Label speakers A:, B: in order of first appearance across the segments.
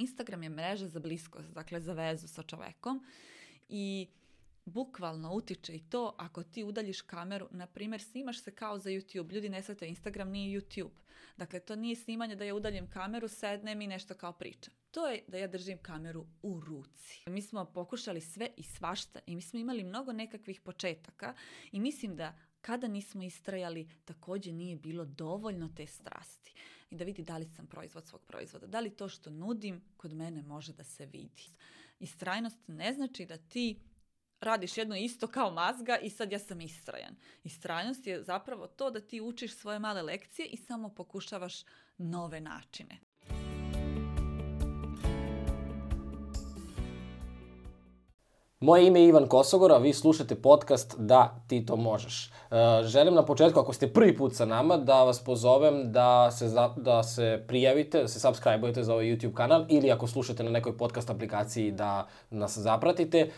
A: Instagram je mreža za bliskost, dakle za vezu sa čovekom i bukvalno utiče i to ako ti udaljiš kameru, na primjer snimaš se kao za YouTube, ljudi ne svete Instagram nije YouTube. Dakle, to nije snimanje da ja udaljim kameru, sednem i nešto kao pričam. To je da ja držim kameru u ruci. Mi smo pokušali sve i svašta i mi smo imali mnogo nekakvih početaka i mislim da kada nismo istrajali, također nije bilo dovoljno te strasti. I da vidi da li sam proizvod svog proizvoda, da li to što nudim kod mene može da se vidi. Istrajnost ne znači da ti radiš jedno isto kao mazga i sad ja sam istrajan. Istrajnost je zapravo to da ti učiš svoje male lekcije i samo pokušavaš nove načine.
B: Moje ime je Ivan Kosogor, a vi slušate podcast Da ti to možeš. E, želim na početku, ako ste prvi put sa nama, da vas pozovem da se, da se prijavite, da se subscribe-ujete za ovaj YouTube kanal ili ako slušate na nekoj podcast aplikaciji da nas zapratite. E,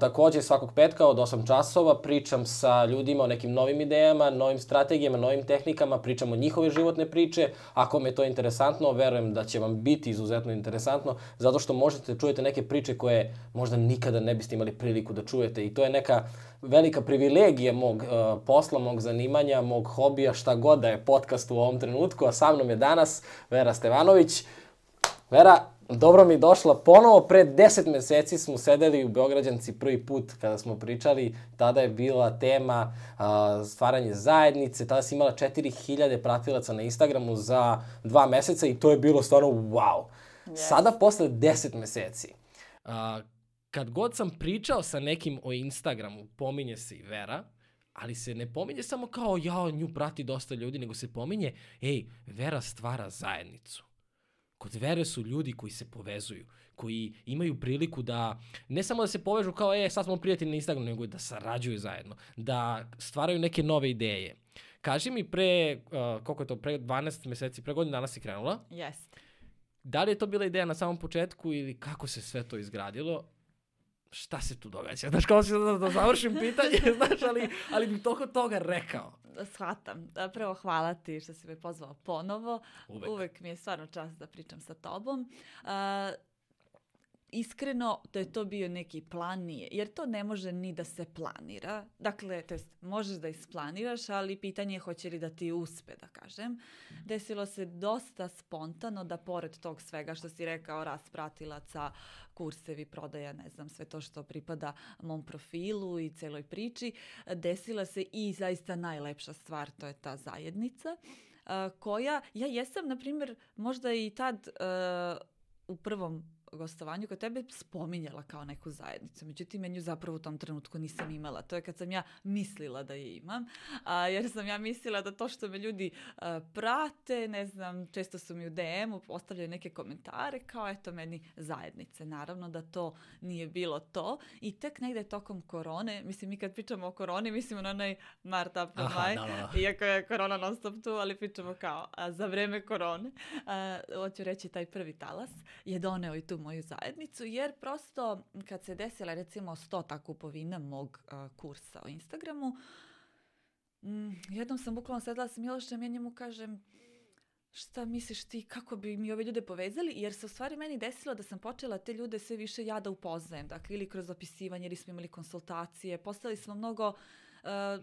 B: takođe, svakog petka od 8 časova pričam sa ljudima o nekim novim idejama, novim strategijama, novim tehnikama, pričam o njihove životne priče. Ako me to interesantno, verujem da će vam biti izuzetno interesantno, zato što možete da čujete neke priče koje možda nikada ne biste imali priliku da čujete i to je neka velika privilegija mog uh, posla, mog zanimanja, mog hobija, šta god da je podcast u ovom trenutku, a sa mnom je danas Vera Stevanović. Vera, dobro mi došla ponovo. Pre deset meseci smo sedeli u Beograđanci prvi put kada smo pričali. Tada je bila tema uh, stvaranje zajednice. Tada si imala 4000 pratilaca na Instagramu za dva meseca i to je bilo stvarno wow. Yes. Sada, posle deset meseci, uh, kad god sam pričao sa nekim o Instagramu, pominje se i Vera, ali se ne pominje samo kao ja, nju prati dosta ljudi, nego se pominje, ej, Vera stvara zajednicu. Kod Vere su ljudi koji se povezuju, koji imaju priliku da, ne samo da se povežu kao, e, sad smo prijatelji na Instagramu, nego da sarađuju zajedno, da stvaraju neke nove ideje. Kaži mi pre, uh, koliko je to, pre 12 meseci, pre godinu danas si krenula?
A: Jeste.
B: Da li je to bila ideja na samom početku ili kako se sve to izgradilo? Šta se tu događa? Znaš, kao si da, da završim pitanje, znaš, ali, ali bih toliko toga rekao.
A: Shvatam. Prvo hvala ti što si me pozvao ponovo.
B: Uvek.
A: Uvek mi je stvarno čast da pričam sa tobom. Uh, iskreno da je to bio neki plan nije, jer to ne može ni da se planira. Dakle, to jest, možeš da isplaniraš, ali pitanje je hoće li da ti uspe, da kažem. Desilo se dosta spontano da pored tog svega što si rekao, rast pratilaca, kursevi, prodaja, ne znam, sve to što pripada mom profilu i celoj priči, desila se i zaista najlepša stvar, to je ta zajednica, koja, ja jesam, na primjer, možda i tad u prvom gostovanju kod tebe spominjala kao neku zajednicu. Međutim, nju zapravo u tom trenutku nisam imala. To je kad sam ja mislila da je imam. A, jer sam ja mislila da to što me ljudi a, prate, ne znam, često su mi u DM-u postavljaju neke komentare kao eto meni zajednice. Naravno da to nije bilo to. I tek negde tokom korone, mislim mi kad pričamo o koroni, mislimo na onaj Mart April Maj, da, da. iako je korona non stop tu, ali pričamo kao a, za vreme korone. A, hoću reći taj prvi talas je doneo i tu moju zajednicu, jer prosto kad se desila recimo stota kupovina mog uh, kursa o Instagramu, mm, jednom sam bukvalno sedla s Milošem i njemu kažem šta misliš ti, kako bi mi ove ljude povezali, jer se u stvari meni desilo da sam počela te ljude sve više ja da upoznajem, dakle ili kroz zapisivanje, ili smo imali konsultacije, postali smo mnogo,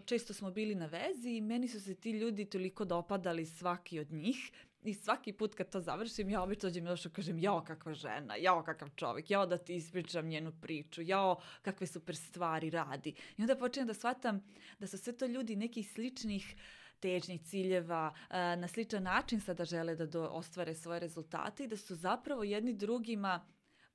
A: često smo bili na vezi i meni su se ti ljudi toliko dopadali svaki od njih I svaki put kad to završim, ja obično dođem Milošu kažem, jao kakva žena, jao kakav čovjek, jao da ti ispričam njenu priču, jao kakve super stvari radi. I onda počinjem da shvatam da su sve to ljudi nekih sličnih težnjih ciljeva, na sličan način sada žele da do, ostvare svoje rezultate i da su zapravo jedni drugima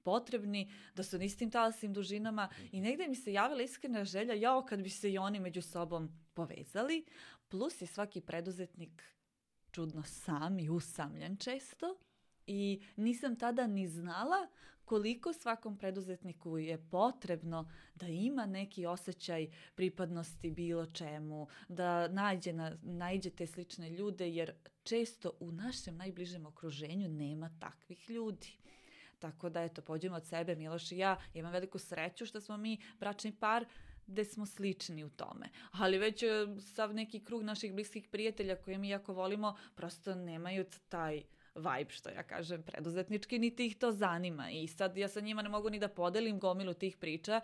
A: potrebni, da su na istim talasnim dužinama i negde mi se javila iskrena želja, jao kad bi se i oni među sobom povezali, plus je svaki preduzetnik čudno sam i usamljen često i nisam tada ni znala koliko svakom preduzetniku je potrebno da ima neki osjećaj pripadnosti bilo čemu, da nađe, na, nađe te slične ljude, jer često u našem najbližem okruženju nema takvih ljudi. Tako da, eto, pođemo od sebe, Miloš i ja, imam veliku sreću što smo mi bračni par, gde smo slični u tome. Ali već e, sav neki krug naših bliskih prijatelja koje mi jako volimo prosto nemaju taj vibe, što ja kažem, preduzetnički, niti ih to zanima. I sad ja sa njima ne mogu ni da podelim gomilu tih priča,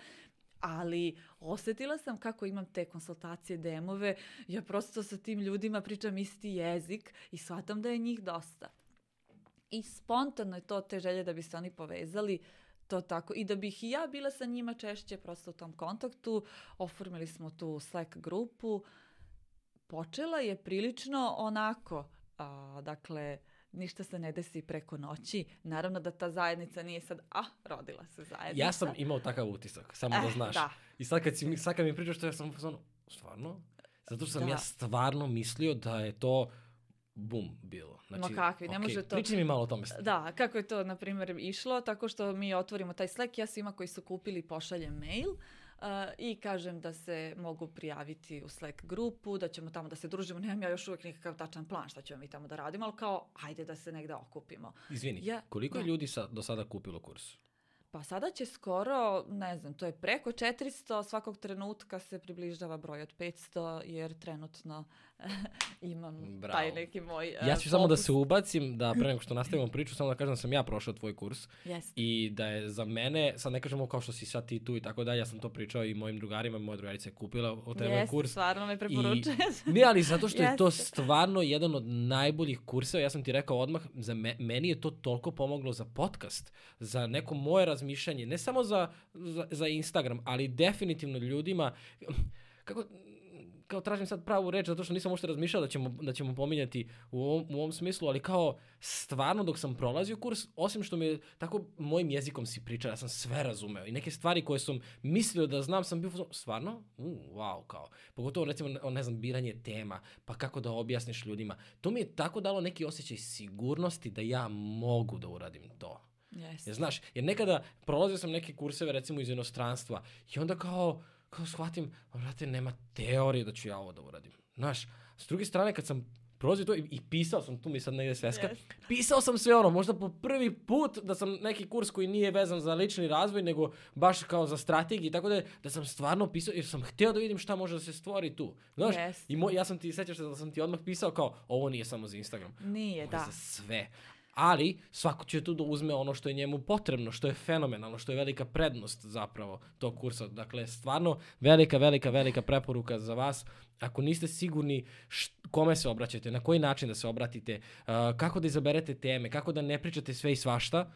A: ali osetila sam kako imam te konsultacije, demove, ja prosto sa tim ljudima pričam isti jezik i shvatam da je njih dosta. I spontano je to te želje da bi se oni povezali, to tako. I da bih i ja bila sa njima češće prosto u tom kontaktu, oformili smo tu Slack grupu. Počela je prilično onako, a, dakle, ništa se ne desi preko noći. Naravno da ta zajednica nije sad, ah, rodila se zajednica.
B: Ja sam imao takav utisak, samo da
A: Eh,
B: znaš.
A: da.
B: I sad kad, si, mi- sad kad mi pričaš to, ja sam stvarno? Zato što sam
A: Da.
B: ja stvarno mislio da je to bum bilo. Znači,
A: Ma kakvi, ne
B: okej,
A: može to-
B: Pričaj mi malo o tome.
A: Da, kako je to, na primjer, išlo, tako što mi otvorimo taj Slack, ja svima koji su kupili pošaljem mail uh, i kažem da se mogu prijaviti u Slack grupu, da ćemo tamo da se družimo, nemam ja još uvijek nikakav tačan plan šta ćemo mi tamo da radimo, ali kao, ajde da se negde okupimo.
B: Izvini,
A: Ja-
B: koliko je
A: da.
B: ljudi sa, do sada kupilo kurs?
A: Pa sada će skoro, ne znam, to je preko 400, svakog trenutka se približava broj od 500, jer trenutno imam
B: Bravo.
A: taj neki moj
B: Ja
A: uh,
B: ću samo da
A: fokus.
B: se ubacim, da pre nego što nastavimo priču, samo da kažem da sam ja prošao tvoj kurs
A: Jeste.
B: i da je za mene, sad ne kažemo kao što si sad ti tu i tako dalje, ja sam to pričao i mojim drugarima, moja drugarica je kupila od tebe
A: Jeste,
B: kurs.
A: stvarno me
B: I,
A: preporučuje.
B: ne, ali zato što je to stvarno jedan od najboljih kurseva, ja sam ti rekao odmah, za me, meni je to toliko pomoglo za podcast, za neko moje razmišljanje, ne samo za, za, za Instagram, ali definitivno ljudima, kako, kao tražim sad pravu reč, zato što nisam uopšte razmišljao da ćemo, da ćemo pominjati u ovom, u ovom smislu, ali kao stvarno dok sam prolazio kurs, osim što mi je tako mojim jezikom si pričao, ja sam sve razumeo i neke stvari koje sam mislio da znam sam bio stvarno? U, wow, kao. Pogotovo recimo, ne- znam, biranje tema, pa kako da objasniš ljudima. To mi je tako dalo neki osjećaj sigurnosti da ja mogu da uradim to.
A: Jeste.
B: Jer znaš, jer nekada prolazio sam neke kurseve recimo iz inostranstva i onda kao, kao shvatim, "Pa, brate, nema teorije da ću ja ovo da uradim. Znaš, s druge strane kad sam prolazio to i, i pisao sam, tu mi sad negde sveska,
A: Jeste.
B: pisao sam sve ono, možda po prvi put da sam neki kurs koji nije vezan za lični razvoj, nego baš kao za strategiju i tako da, da sam stvarno pisao, jer sam htio da vidim šta može da se stvori tu. Znaš,
A: Jeste.
B: i moj, ja sam ti, sećaš se da sam ti odmah pisao kao, ovo nije samo za Instagram.
A: Nije,
B: Ovo
A: da.
B: za sve. Ali, svako će tu da uzme ono što je njemu potrebno, što je fenomenalno, što je velika prednost zapravo tog kursa. Dakle, stvarno velika, velika, velika preporuka za vas. Ako niste sigurni št, kome se obraćate, na koji način da se obratite, uh, kako da izaberete teme, kako da ne pričate sve i svašta,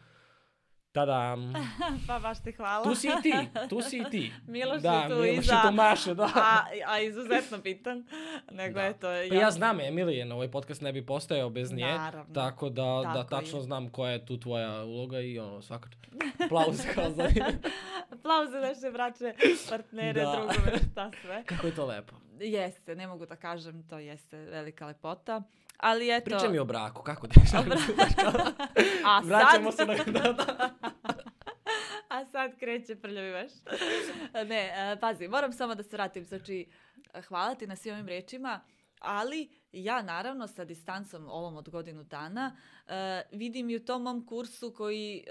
B: tada
A: pa baš ti hvala.
B: tu si i ti, tu si i ti.
A: Miloš
B: da,
A: je tu
B: Miloš
A: iza.
B: je tu maše, da.
A: A, a izuzetno bitan. Nego
B: Da.
A: eto,
B: Pa ja znam Emilije, ovaj podcast ne bi postojao bez nje,
A: Naravno.
B: tako da, da
A: Tako
B: tačno
A: je.
B: znam koja je tu tvoja uloga i ono, svaka aplauz kao za
A: Aplauz za naše braće, partnere,
B: Da.
A: drugove, šta sve.
B: Kako je to lepo.
A: Jeste, ne mogu da kažem, to jeste velika lepota. Ali eto...
B: Pričaj mi o braku, kako da
A: A
B: Vraćamo
A: sad...
B: se na... Da, da.
A: A sad kreće prljavi veš. ne, e, pazi, moram samo da se vratim. Znači, hvala ti na svim ovim rečima, ali ja naravno sa distancom ovom od godinu dana e, vidim i u tom mom kursu koji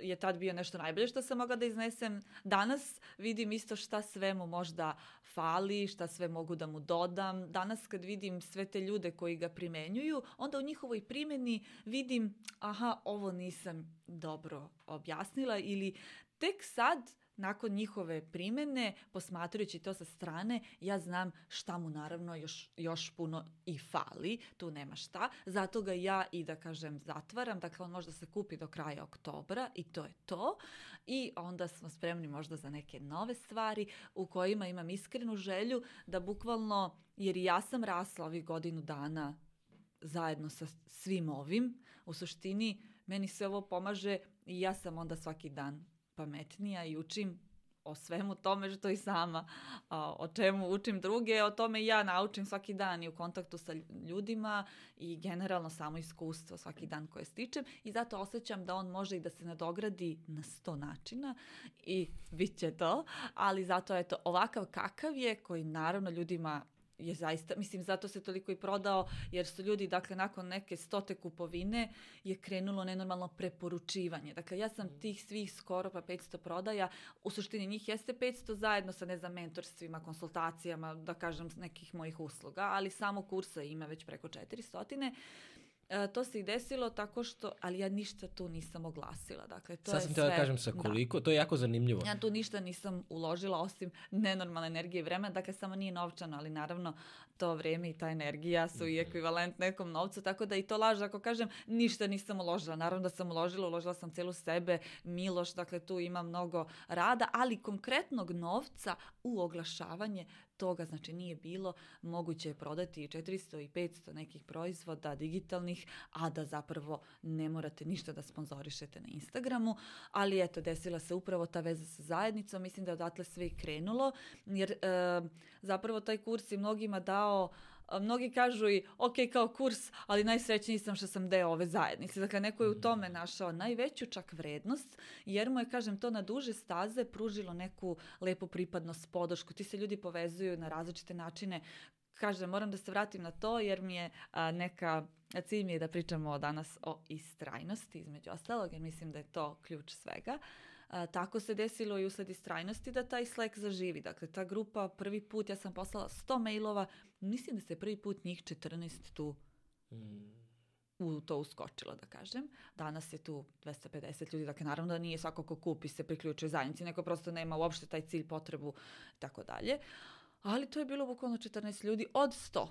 A: je tad bio nešto najbolje što sam mogla da iznesem. Danas vidim isto šta sve mu možda fali, šta sve mogu da mu dodam. Danas kad vidim sve te ljude koji ga primenjuju, onda u njihovoj primjeni vidim, aha, ovo nisam dobro objasnila ili tek sad nakon njihove primene, posmatrajući to sa strane, ja znam šta mu naravno još, još puno i fali, tu nema šta, zato ga ja i da kažem zatvaram, dakle on možda se kupi do kraja oktobra i to je to. I onda smo spremni možda za neke nove stvari u kojima imam iskrenu želju da bukvalno, jer ja sam rasla ovih godinu dana zajedno sa svim ovim, u suštini meni se ovo pomaže i ja sam onda svaki dan pametnija i učim o svemu tome što i sama, a, o čemu učim druge, o tome i ja naučim svaki dan i u kontaktu sa ljudima i generalno samo iskustvo svaki dan koje stičem i zato osjećam da on može i da se nadogradi na sto načina i bit će to, ali zato eto ovakav kakav je koji naravno ljudima je zaista, mislim, zato se toliko i prodao, jer su ljudi, dakle, nakon neke stote kupovine je krenulo nenormalno preporučivanje. Dakle, ja sam tih svih skoro pa 500 prodaja, u suštini njih jeste 500 zajedno sa, ne znam, mentorstvima, konsultacijama, da kažem, nekih mojih usluga, ali samo kursa ima već preko 400. E, to se i desilo tako što, ali ja ništa tu nisam oglasila. Dakle, to
B: Sad
A: je
B: sam teo da kažem sa koliko, to je jako zanimljivo.
A: Ja tu ništa nisam uložila osim nenormalne energije i vremena, dakle samo nije novčano, ali naravno to vrijeme i ta energija su i ekvivalent nekom novcu, tako da i to laže ako kažem ništa nisam uložila. Naravno da sam uložila, uložila sam celu sebe, Miloš, dakle tu ima mnogo rada, ali konkretnog novca u oglašavanje toga znači nije bilo. Moguće je prodati 400 i 500 nekih proizvoda digitalnih, a da zapravo ne morate ništa da sponzorišete na Instagramu, ali eto, desila se upravo ta veza sa zajednicom, mislim da je odatle sve i krenulo, jer e, zapravo taj kurs je mnogima dao Mnogi kažu i, ok, kao kurs, ali najsrećniji sam što sam deo ove zajednice. Dakle, neko je u tome našao najveću čak vrednost, jer mu je, kažem, to na duže staze pružilo neku lepu pripadnost, podršku. Ti se ljudi povezuju na različite načine. Kažem, moram da se vratim na to, jer mi je a, neka cilj mi je da pričamo danas o istrajnosti, između ostalog, jer mislim da je to ključ svega. A, tako se desilo i usled istrajnosti da taj Slack zaživi. Dakle, ta grupa prvi put, ja sam poslala 100 mailova, mislim da se prvi put njih 14 tu u to uskočilo, da kažem. Danas je tu 250 ljudi, dakle naravno da nije svako ko kupi se priključuje zajednici, neko prosto nema uopšte taj cilj, potrebu i tako dalje. Ali to je bilo bukvalno 14 ljudi od 100.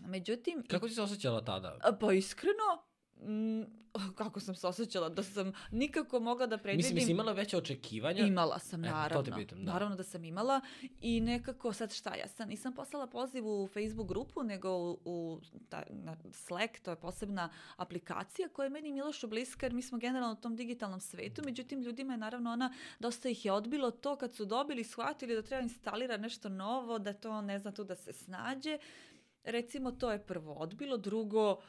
A: Međutim,
B: Kako si se osjećala tada?
A: pa iskreno, mm, kako sam se osjećala, da sam nikako mogla da predvidim...
B: Mislim, jesi imala veće očekivanja?
A: Imala sam,
B: E, to
A: naravno.
B: te pitam, da.
A: Naravno da sam imala i nekako sad šta, ja sam, nisam poslala poziv u Facebook grupu, nego u, u ta, na Slack, to je posebna aplikacija koja je meni Milošu bliska, jer mi smo generalno u tom digitalnom svetu, međutim ljudima je naravno ona, dosta ih je odbilo to kad su dobili, shvatili da treba instalira nešto novo, da to ne zna tu da se snađe. Recimo to je prvo odbilo, drugo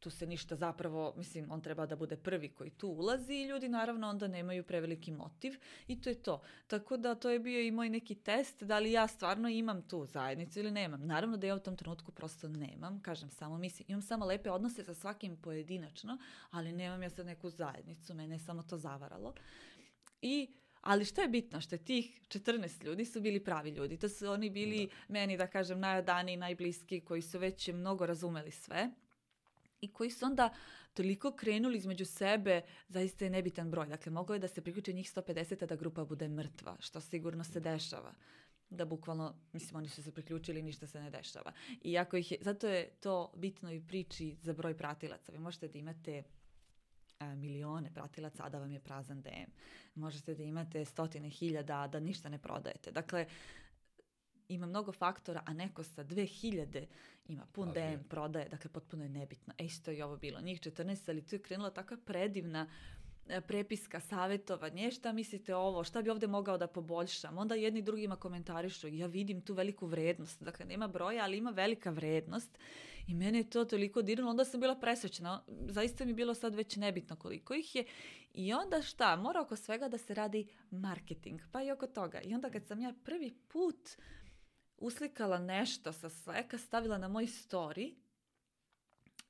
A: tu se ništa zapravo, mislim, on treba da bude prvi koji tu ulazi i ljudi naravno onda nemaju preveliki motiv i to je to. Tako da to je bio i moj neki test da li ja stvarno imam tu zajednicu ili nemam. Naravno da ja u tom trenutku prosto nemam, kažem samo mislim, imam samo lepe odnose sa svakim pojedinačno, ali nemam ja sad neku zajednicu, mene je samo to zavaralo. I ali što je bitno, što je tih 14 ljudi su bili pravi ljudi. To su oni bili meni, da kažem, najodaniji, najbliski, koji su već mnogo razumeli sve i koji su onda toliko krenuli između sebe, zaista je nebitan broj. Dakle, moglo je da se priključi njih 150, a da grupa bude mrtva, što sigurno se dešava. Da bukvalno, mislim, oni su se priključili, ništa se ne dešava. I ako ih je, zato je to bitno i priči za broj pratilaca. Vi možete da imate a, milione pratilaca, a da vam je prazan DM. Možete da imate stotine hiljada, a da ništa ne prodajete. Dakle, ima mnogo faktora, a neko sa 2000 ima pun
B: Tako je.
A: DM prodaje, dakle potpuno je nebitno. E isto je ovo bilo, njih 14, ali tu je krenula takva predivna e, prepiska, savjetovanje, šta mislite ovo, šta bi ovdje mogao da poboljšam. Onda jedni drugima komentarišu, ja vidim tu veliku vrednost, dakle nema broja, ali ima velika vrednost i mene je to toliko dirnulo, onda sam bila presrećena, zaista mi je bilo sad već nebitno koliko ih je i onda šta, mora oko svega da se radi marketing, pa i oko toga. I onda kad sam ja prvi put uslikala nešto sa Slacka, stavila na moj story,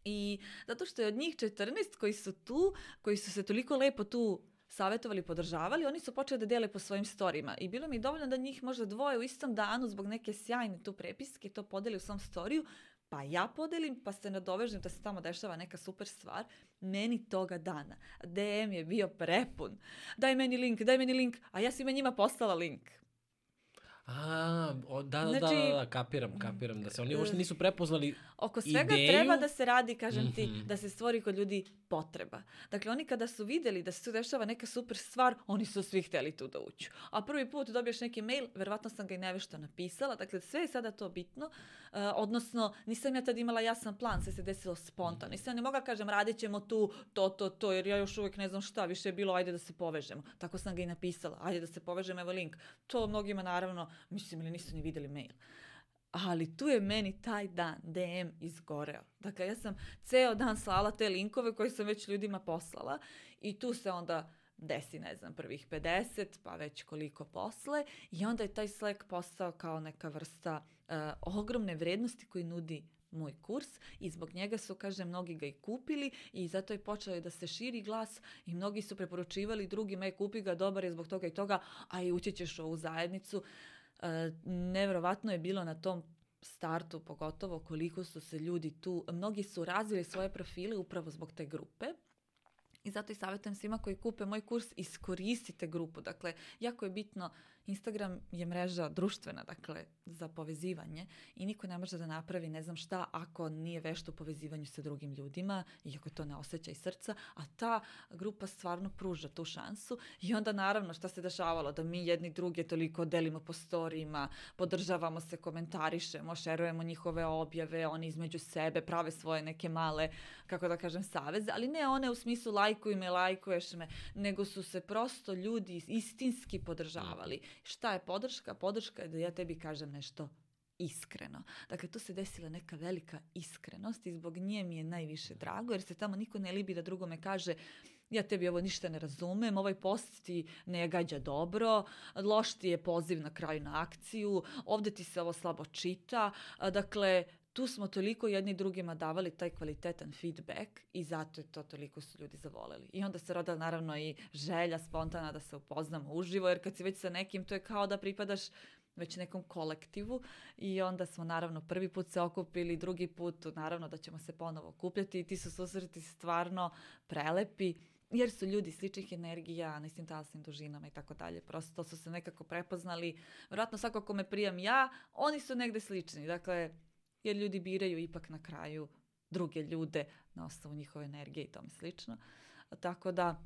A: i zato što je od njih 14 koji su tu, koji su se toliko lepo tu savjetovali, podržavali, oni su počeli da dele po svojim storima. I bilo mi dovoljno da njih možda dvoje u istom danu zbog neke sjajne tu prepiske to podeli u svom storiju, pa ja podelim, pa se nadovežem da se tamo dešava neka super stvar. Meni toga dana. DM je bio prepun. Daj meni link, daj meni link. A ja svima njima poslala link.
B: A, o, da, da,
A: Znači-
B: da, da, kapiram, kapiram, da se oni uopšte nisu prepoznali
A: Oko svega
B: Ideju?
A: treba da se radi, kažem ti,
B: Mhm.
A: da se stvori kod ljudi potreba. Dakle, oni kada su vidjeli da se tu dešava neka super stvar, oni su svi htjeli tu da uđu. A prvi put dobiješ neki mail, verovatno sam ga i nevešto napisala, dakle sve je sada to bitno, e, odnosno nisam ja tad imala jasan plan, sve se desilo spontano. Nisam ne mogla kažem radit ćemo tu to, to, to, jer ja još uvijek ne znam šta, više je bilo ajde da se povežemo. Tako sam ga i napisala, ajde da se povežemo, evo link. To mnogima naravno, mislim ili nisu ni vidjeli mail. Ali tu je meni taj dan DM izgoreo. Dakle, ja sam ceo dan slala te linkove koje sam već ljudima poslala i tu se onda desi, ne znam, prvih 50, pa već koliko posle i onda je taj Slack postao kao neka vrsta e, ogromne vrednosti koji nudi moj kurs i zbog njega su, kaže, mnogi ga i kupili i zato je počeo i da se širi glas i mnogi su preporučivali drugima, je kupi ga, dobar je zbog toga i toga, a i ući ćeš u ovu zajednicu. E, nevjerovatno je bilo na tom startu pogotovo koliko su se ljudi tu, mnogi su razvili svoje profile upravo zbog te grupe. I zato i savjetujem svima koji kupe moj kurs, iskoristite grupu. Dakle, jako je bitno Instagram je mreža društvena, dakle, za povezivanje i niko ne može da napravi ne znam šta ako nije vešt u povezivanju sa drugim ljudima, iako to ne osjeća iz srca, a ta grupa stvarno pruža tu šansu i onda naravno šta se dešavalo, da mi jedni druge toliko delimo po storijima, podržavamo se, komentarišemo, šerujemo njihove objave, oni između sebe prave svoje neke male, kako da kažem, saveze, ali ne one u smislu lajkuj me, lajkuješ me, nego su se prosto ljudi istinski podržavali Šta je podrška? Podrška je da ja tebi kažem nešto iskreno. Dakle, tu se desila neka velika iskrenost i zbog nje mi je najviše drago, jer se tamo niko ne libi da drugome kaže ja tebi ovo ništa ne razumem, ovaj post ti ne gađa dobro, loš ti je poziv na kraju na akciju, ovde ti se ovo slabo čita. Dakle, tu smo toliko jedni drugima davali taj kvalitetan feedback i zato je to toliko su ljudi zavoleli. I onda se rodila naravno i želja spontana da se upoznamo uživo, jer kad si već sa nekim, to je kao da pripadaš već nekom kolektivu i onda smo naravno prvi put se okupili, drugi put naravno da ćemo se ponovo okupljati i ti su susreti stvarno prelepi jer su ljudi sličnih energija, na istim talasnim dužinama i tako dalje. Prosto su se nekako prepoznali. Vjerojatno svako ko me prijam ja, oni su negde slični. Dakle, jer ljudi biraju ipak na kraju druge ljude na osnovu njihove energije i tome slično. Tako da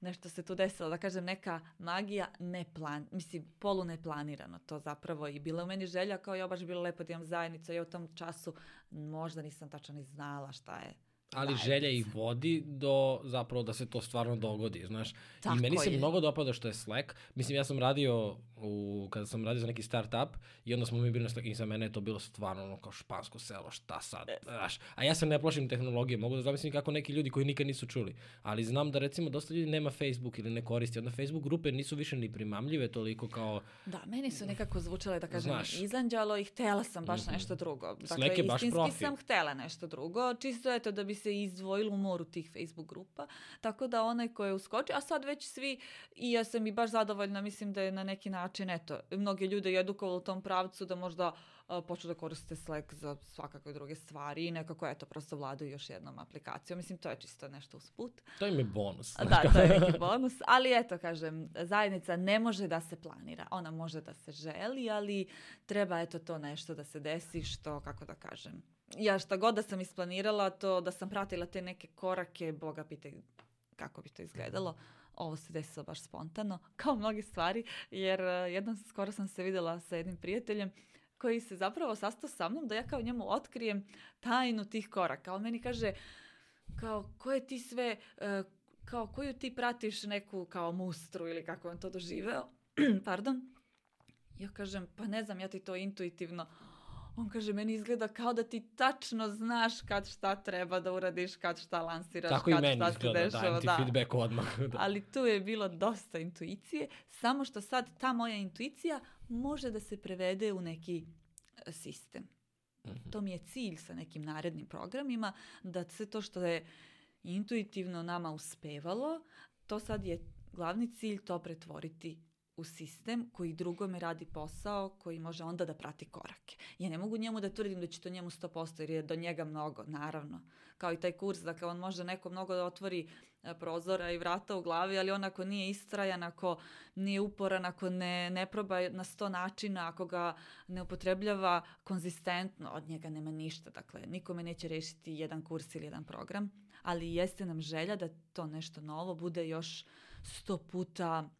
A: nešto se tu desilo, da kažem neka magija ne plan, mislim polu neplanirano to zapravo i bila u meni želja kao ja baš bilo lepo da imam zajednicu i u tom času možda nisam tačno ni znala šta je
B: ali želja ih vodi do zapravo da se to stvarno dogodi, znaš. Tako I meni je. se mnogo dopada što je Slack. Mislim, ja sam radio u, kada sam radio za neki startup i onda smo mi bili na Slack i za mene je to bilo stvarno ono kao špansko selo, šta sad, znaš. A ja se ne plašim tehnologije, mogu da zamislim kako neki ljudi koji nikad nisu čuli. Ali znam da recimo dosta ljudi nema Facebook ili ne koristi, onda Facebook grupe nisu više ni primamljive toliko kao...
A: Da, meni su nekako zvučale, da kažem, znaš, izanđalo i htela sam baš mm -hmm. nešto drugo. Dakle,
B: Slack je baš profi.
A: sam htela nešto drugo, čisto eto da bi se izdvojilo u moru tih Facebook grupa, tako da onaj ko je uskočio, a sad već svi, i ja sam i baš zadovoljna, mislim da je na neki način, eto, mnoge ljude je edukovalo u tom pravcu da možda uh, počnu da koriste Slack za svakakve druge stvari i nekako, eto, prosto vladaju još jednom aplikacijom. Mislim, to je čisto nešto usput.
B: To im je bonus.
A: Da, to je neki bonus, ali eto, kažem, zajednica ne može da se planira. Ona može da se želi, ali treba, eto, to nešto da se desi što, kako da kažem, ja šta god da sam isplanirala, to da sam pratila te neke korake, boga pite kako bi to izgledalo. Ovo se desilo baš spontano, kao mnoge stvari, jer uh, jednom skoro sam se videla sa jednim prijateljem koji se zapravo sastao sa mnom da ja kao njemu otkrijem tajnu tih koraka. On meni kaže, kao, koje ti sve, uh, kao, koju ti pratiš neku kao mustru ili kako on to doživeo, pardon. Ja kažem, pa ne znam, ja ti to intuitivno On kaže, meni izgleda kao da ti tačno znaš kad šta treba da uradiš, kad šta lansiraš,
B: Tako
A: kad
B: i meni
A: šta
B: izgleda,
A: se dešava.
B: Dajem ti feedback odmah.
A: da. Ali tu je bilo dosta intuicije, samo što sad ta moja intuicija može da se prevede u neki e, sistem. Mm -hmm. To mi je cilj sa nekim narednim programima, da sve to što je intuitivno nama uspevalo, to sad je glavni cilj to pretvoriti u sistem koji drugome radi posao koji može onda da prati korake. Ja ne mogu njemu da tvrdim da će to njemu 100% jer je do njega mnogo, naravno. Kao i taj kurs, dakle on može neko mnogo da otvori e, prozora i vrata u glavi, ali on ako nije istrajan, ako nije uporan, ako ne, ne proba na sto načina, ako ga ne upotrebljava konzistentno, od njega nema ništa. Dakle, nikome neće rešiti jedan kurs ili jedan program, ali jeste nam želja da to nešto novo bude još sto puta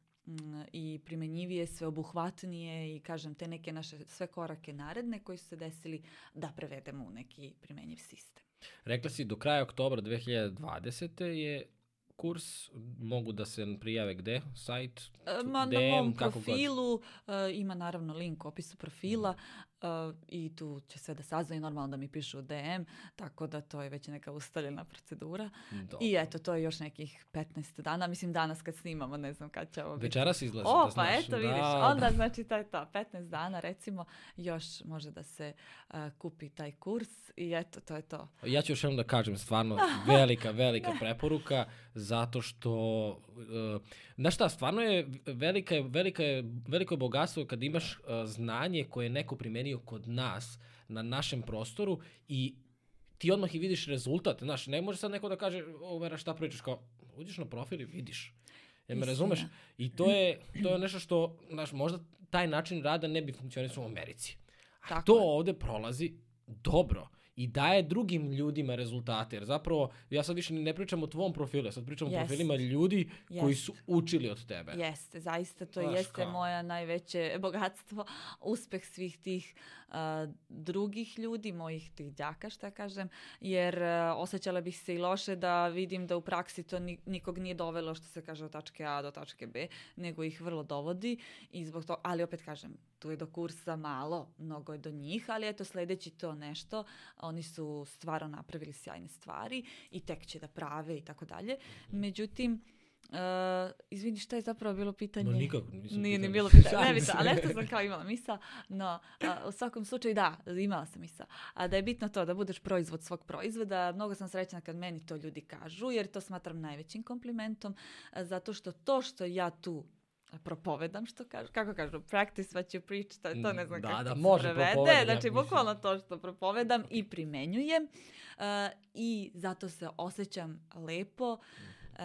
A: i primenjivije, sveobuhvatnije i kažem te neke naše sve korake naredne koji su se desili da prevedemo u neki primenjiv sistem.
B: Rekla si do kraja oktobra 2020. je kurs, mogu da se prijave gde? Sajt?
A: E, ma, DM, na mom profilu, uh, ima naravno link u opisu profila, Uh, i tu će sve da saznaju, normalno da mi pišu DM, tako da to je već neka ustaljena procedura. Dobro. I eto, to je još nekih 15 dana, mislim danas kad snimamo, ne znam kad će ovo biti.
B: Večeras izlazi,
A: o,
B: da znaš.
A: pa eto, vidiš, da, onda znači to je to, 15 dana recimo, još može da se uh, kupi taj kurs i eto, to je to.
B: Ja ću još jednom da kažem, stvarno velika, velika preporuka, zato što, uh, znaš šta, stvarno je velika, velika, veliko je bogatstvo kad imaš uh, znanje koje neko primenio kod nas na našem prostoru i ti odmah i vidiš rezultat. Znaš, ne može sad neko da kaže, o, Vera, šta pričaš, kao, uđeš na profil i vidiš. Jel me razumeš? I to je, to je nešto što, znaš, možda taj način rada ne bi funkcionisao u Americi. A
A: Tako
B: to
A: je.
B: ovde prolazi dobro i daje drugim ljudima rezultate. Jer zapravo, ja sad više ne pričam o tvom profilu, ja sad pričam o
A: Jest.
B: profilima ljudi koji
A: Jest.
B: su učili od tebe.
A: Jeste, zaista to
B: Znaš
A: jeste moja najveće bogatstvo, uspeh svih tih a, drugih ljudi, mojih tih đaka, šta kažem, jer a, osjećala bih se i loše da vidim da u praksi to ni- nikog nije dovelo, što se kaže, od tačke A do tačke B, nego ih vrlo dovodi i zbog toga, ali opet kažem, tu je do kursa malo, mnogo je do njih, ali eto sledeći to nešto, oni su stvarno napravili sjajne stvari i tek će da prave i tako dalje. Međutim, Uh, izvini, šta je zapravo bilo pitanje?
B: Ma nikako, nisam
A: Nije ni bilo pitanje, ne bitno, ali eto sam kao imala misa, no a, u svakom slučaju da, imala sam misa. A da je bitno to da budeš proizvod svog proizvoda, mnogo sam srećna kad meni to ljudi kažu, jer to smatram najvećim komplimentom, zato što to što ja tu propovedam, što kažu, kako kažu, practice what you preach, to, to ne znam
B: Da,
A: kako
B: da,
A: se
B: može
A: prevede,
B: propovedanje,
A: znači bukvalno to što propovedam i primenjujem uh, i zato se osjećam lepo, uh,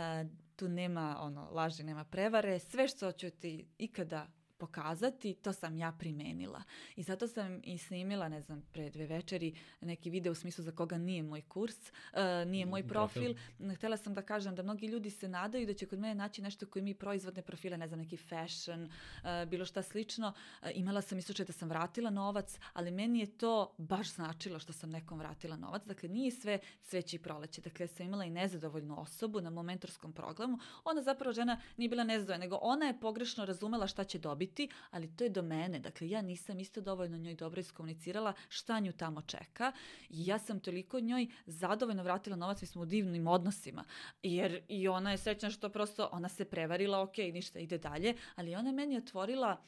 A: tu nema ono, laži, nema prevare, sve što ću ti ikada pokazati, to sam ja primenila. I zato sam i snimila, ne znam, pre dve večeri neki video u smislu za koga nije moj kurs, uh, nije moj
B: Profil.
A: profil. Htela sam da kažem da mnogi ljudi se nadaju da će kod mene naći nešto koji mi proizvodne profile, ne znam, neki fashion, uh, bilo šta slično. Uh, imala sam i slučaj da sam vratila novac, ali meni je to baš značilo što sam nekom vratila novac. Dakle, nije sve cveće i proleće. Dakle, sam imala i nezadovoljnu osobu na mom mentorskom programu. Ona zapravo žena nije bila nezadovoljna, nego ona je pogrešno razumela šta će dobiti, ali to je do mene. Dakle, ja nisam isto dovoljno njoj dobro iskomunicirala šta nju tamo čeka i ja sam toliko njoj zadovoljno vratila novac, mi smo u divnim odnosima. Jer i ona je srećna što prosto ona se prevarila, ok, ništa, ide dalje, ali ona je meni otvorila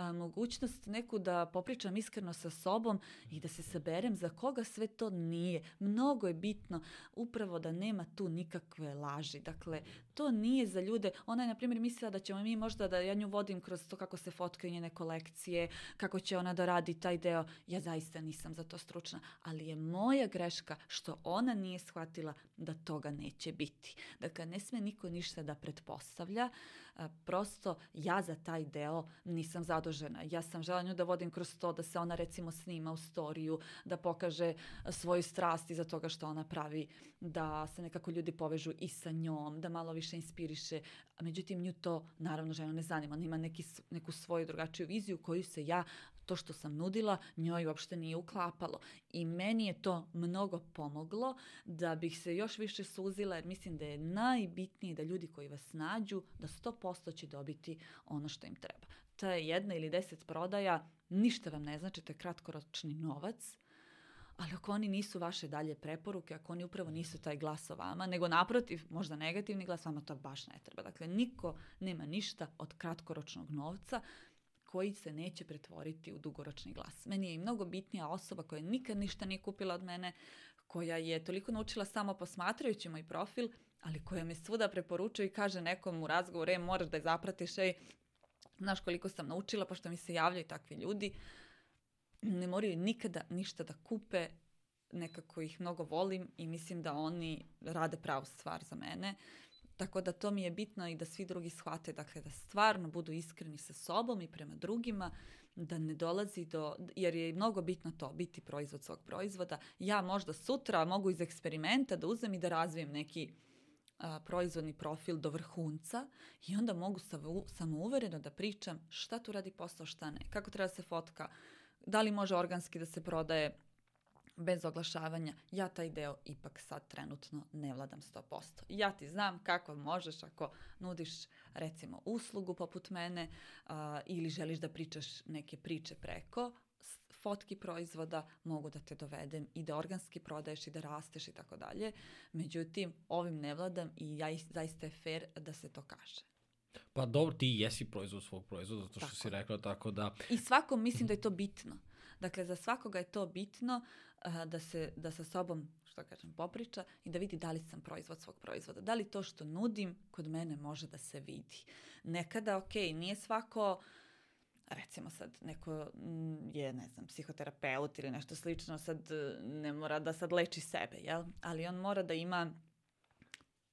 A: a, mogućnost neku da popričam iskreno sa sobom i da se saberem za koga sve to nije. Mnogo je bitno upravo da nema tu nikakve laži. Dakle, to nije za ljude. Ona je, na primjer, mislila da ćemo mi možda da ja nju vodim kroz to kako se fotkaju njene kolekcije, kako će ona da radi taj deo. Ja zaista nisam za to stručna, ali je moja greška što ona nije shvatila da toga neće biti. Dakle, ne sme niko ništa da pretpostavlja. A, prosto ja za taj deo nisam zadužena. Ja sam žela nju da vodim kroz to da se ona recimo snima u storiju, da pokaže svoju strast iza toga što ona pravi, da se nekako ljudi povežu i sa njom, da malo više inspiriše. Međutim, nju to naravno ženu ne zanima. Ona ima neki, neku svoju drugačiju viziju koju se ja to što sam nudila njoj uopšte nije uklapalo. I meni je to mnogo pomoglo da bih se još više suzila jer mislim da je najbitnije da ljudi koji vas nađu da 100% će dobiti ono što im treba. Ta je jedna ili deset prodaja, ništa vam ne znači, to je kratkoročni novac, ali ako oni nisu vaše dalje preporuke, ako oni upravo nisu taj glas o vama, nego naprotiv, možda negativni glas, vama to baš ne treba. Dakle, niko nema ništa od kratkoročnog novca koji se neće pretvoriti u dugoročni glas. Meni je i mnogo bitnija osoba koja nikad ništa nije kupila od mene, koja je toliko naučila samo posmatrajući moj profil, ali koja me svuda preporučuje i kaže nekom u razgovoru, e, moraš da je zapratiš, ej, znaš koliko sam naučila, pošto mi se javljaju takvi ljudi, ne moraju nikada ništa da kupe, nekako ih mnogo volim i mislim da oni rade pravu stvar za mene. Tako da to mi je bitno i da svi drugi shvate, dakle da stvarno budu iskreni sa sobom i prema drugima, da ne dolazi do, jer je mnogo bitno to, biti proizvod svog proizvoda. Ja možda sutra mogu iz eksperimenta da uzem i da razvijem neki a, proizvodni profil do vrhunca i onda mogu samo, samouvereno da pričam šta tu radi posao, šta ne, kako treba da se fotka, da li može organski da se prodaje bez oglašavanja, ja taj deo ipak sad trenutno ne vladam 100%. Ja ti znam kako možeš ako nudiš recimo uslugu poput mene a, ili želiš da pričaš neke priče preko fotki proizvoda, mogu da te dovedem i da organski prodaješ i da rasteš i tako dalje. Međutim, ovim ne vladam i ja, zaista je fair da se to kaže.
B: Pa dobro, ti jesi proizvod svog proizvoda, zato što
A: Tako
B: si rekla tako da...
A: I svakom mislim da je to bitno. Dakle, za svakoga je to bitno a, da se da sa sobom, što kažem, popriča i da vidi da li sam proizvod svog proizvoda. Da li to što nudim kod mene može da se vidi. Nekada, ok, nije svako recimo sad neko mm, je, ne znam, psihoterapeut ili nešto slično, sad e, ne mora da sad leči sebe, jel? Ali on mora da ima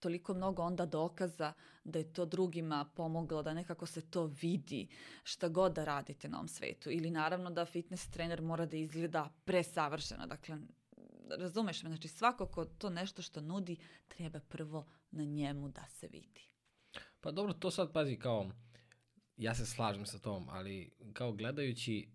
A: toliko mnogo onda dokaza da je to drugima pomoglo, da nekako se to vidi šta god da radite na ovom svetu. Ili naravno da fitness trener mora da izgleda presavršeno. Dakle, razumeš me, znači svako ko to nešto što nudi treba prvo na njemu da se vidi.
B: Pa dobro, to sad pazi kao, ja se slažem sa tom, ali kao gledajući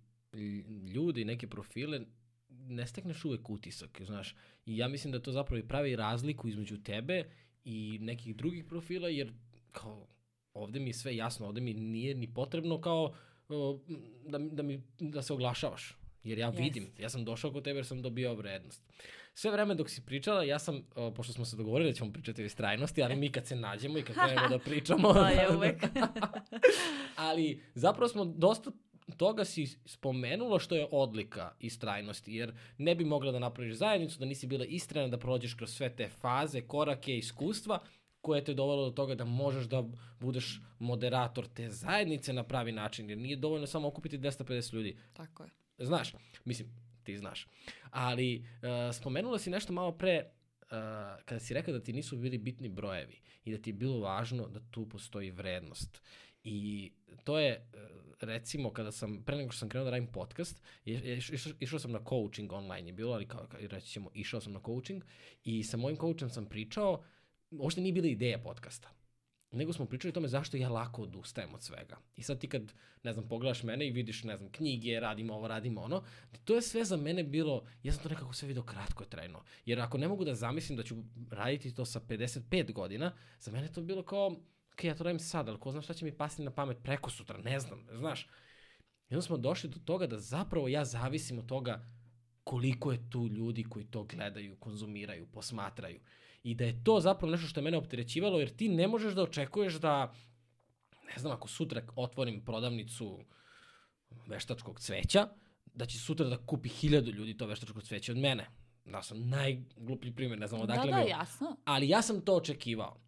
B: ljudi, neke profile, ne stekneš uvek utisak, znaš. I ja mislim da to zapravo i pravi razliku između tebe i nekih drugih profila, jer kao ovde mi je sve jasno, ovde mi nije ni potrebno kao da, da, mi, da se oglašavaš. Jer ja yes. vidim, ja sam došao kod tebe jer sam dobio vrednost. Sve vreme dok si pričala, ja sam, o, pošto smo se dogovorili da ćemo pričati o istrajnosti, ali mi kad se nađemo i kad krenemo da pričamo...
A: to je uvek.
B: ali zapravo smo dosta toga si spomenulo što je odlika istrajnosti, jer ne bi mogla da napraviš zajednicu, da nisi bila istrajna, da prođeš kroz sve te faze, korake, iskustva, koje te dovelo do toga da možeš da budeš moderator te zajednice na pravi način, jer nije dovoljno samo okupiti 250 ljudi.
A: Tako je.
B: Znaš, mislim, ti znaš. Ali uh, spomenula si nešto malo pre uh, kada si rekao da ti nisu bili bitni brojevi i da ti je bilo važno da tu postoji vrednost. I to je, recimo, kada sam, pre nego što sam krenuo da radim podcast, išao, sam na coaching online je bilo, ali kao, reći ćemo, išao sam na coaching i sa mojim coachem sam pričao, uopšte nije bila ideja podcasta nego smo pričali o tome zašto ja lako odustajem od svega. I sad ti kad, ne znam, pogledaš mene i vidiš, ne znam, knjige, radimo ovo, radimo ono, to je sve za mene bilo, ja sam to nekako sve vidio kratko trajno. Jer ako ne mogu da zamislim da ću raditi to sa 55 godina, za mene to bilo kao, ok, ja to radim sad, ali ko zna šta će mi pasti na pamet preko sutra, ne znam, znaš. I onda smo došli do toga da zapravo ja zavisim od toga koliko je tu ljudi koji to gledaju, konzumiraju, posmatraju. I da je to zapravo nešto što je mene opterećivalo, jer ti ne možeš da očekuješ da, ne znam, ako sutra otvorim prodavnicu veštačkog cveća, da će sutra da kupi hiljadu ljudi to veštačko cveće od mene. Da sam najgluplji primjer, ne znam
A: da,
B: odakle
A: da,
B: mi
A: Da, jasno.
B: Ali ja sam to očekivao.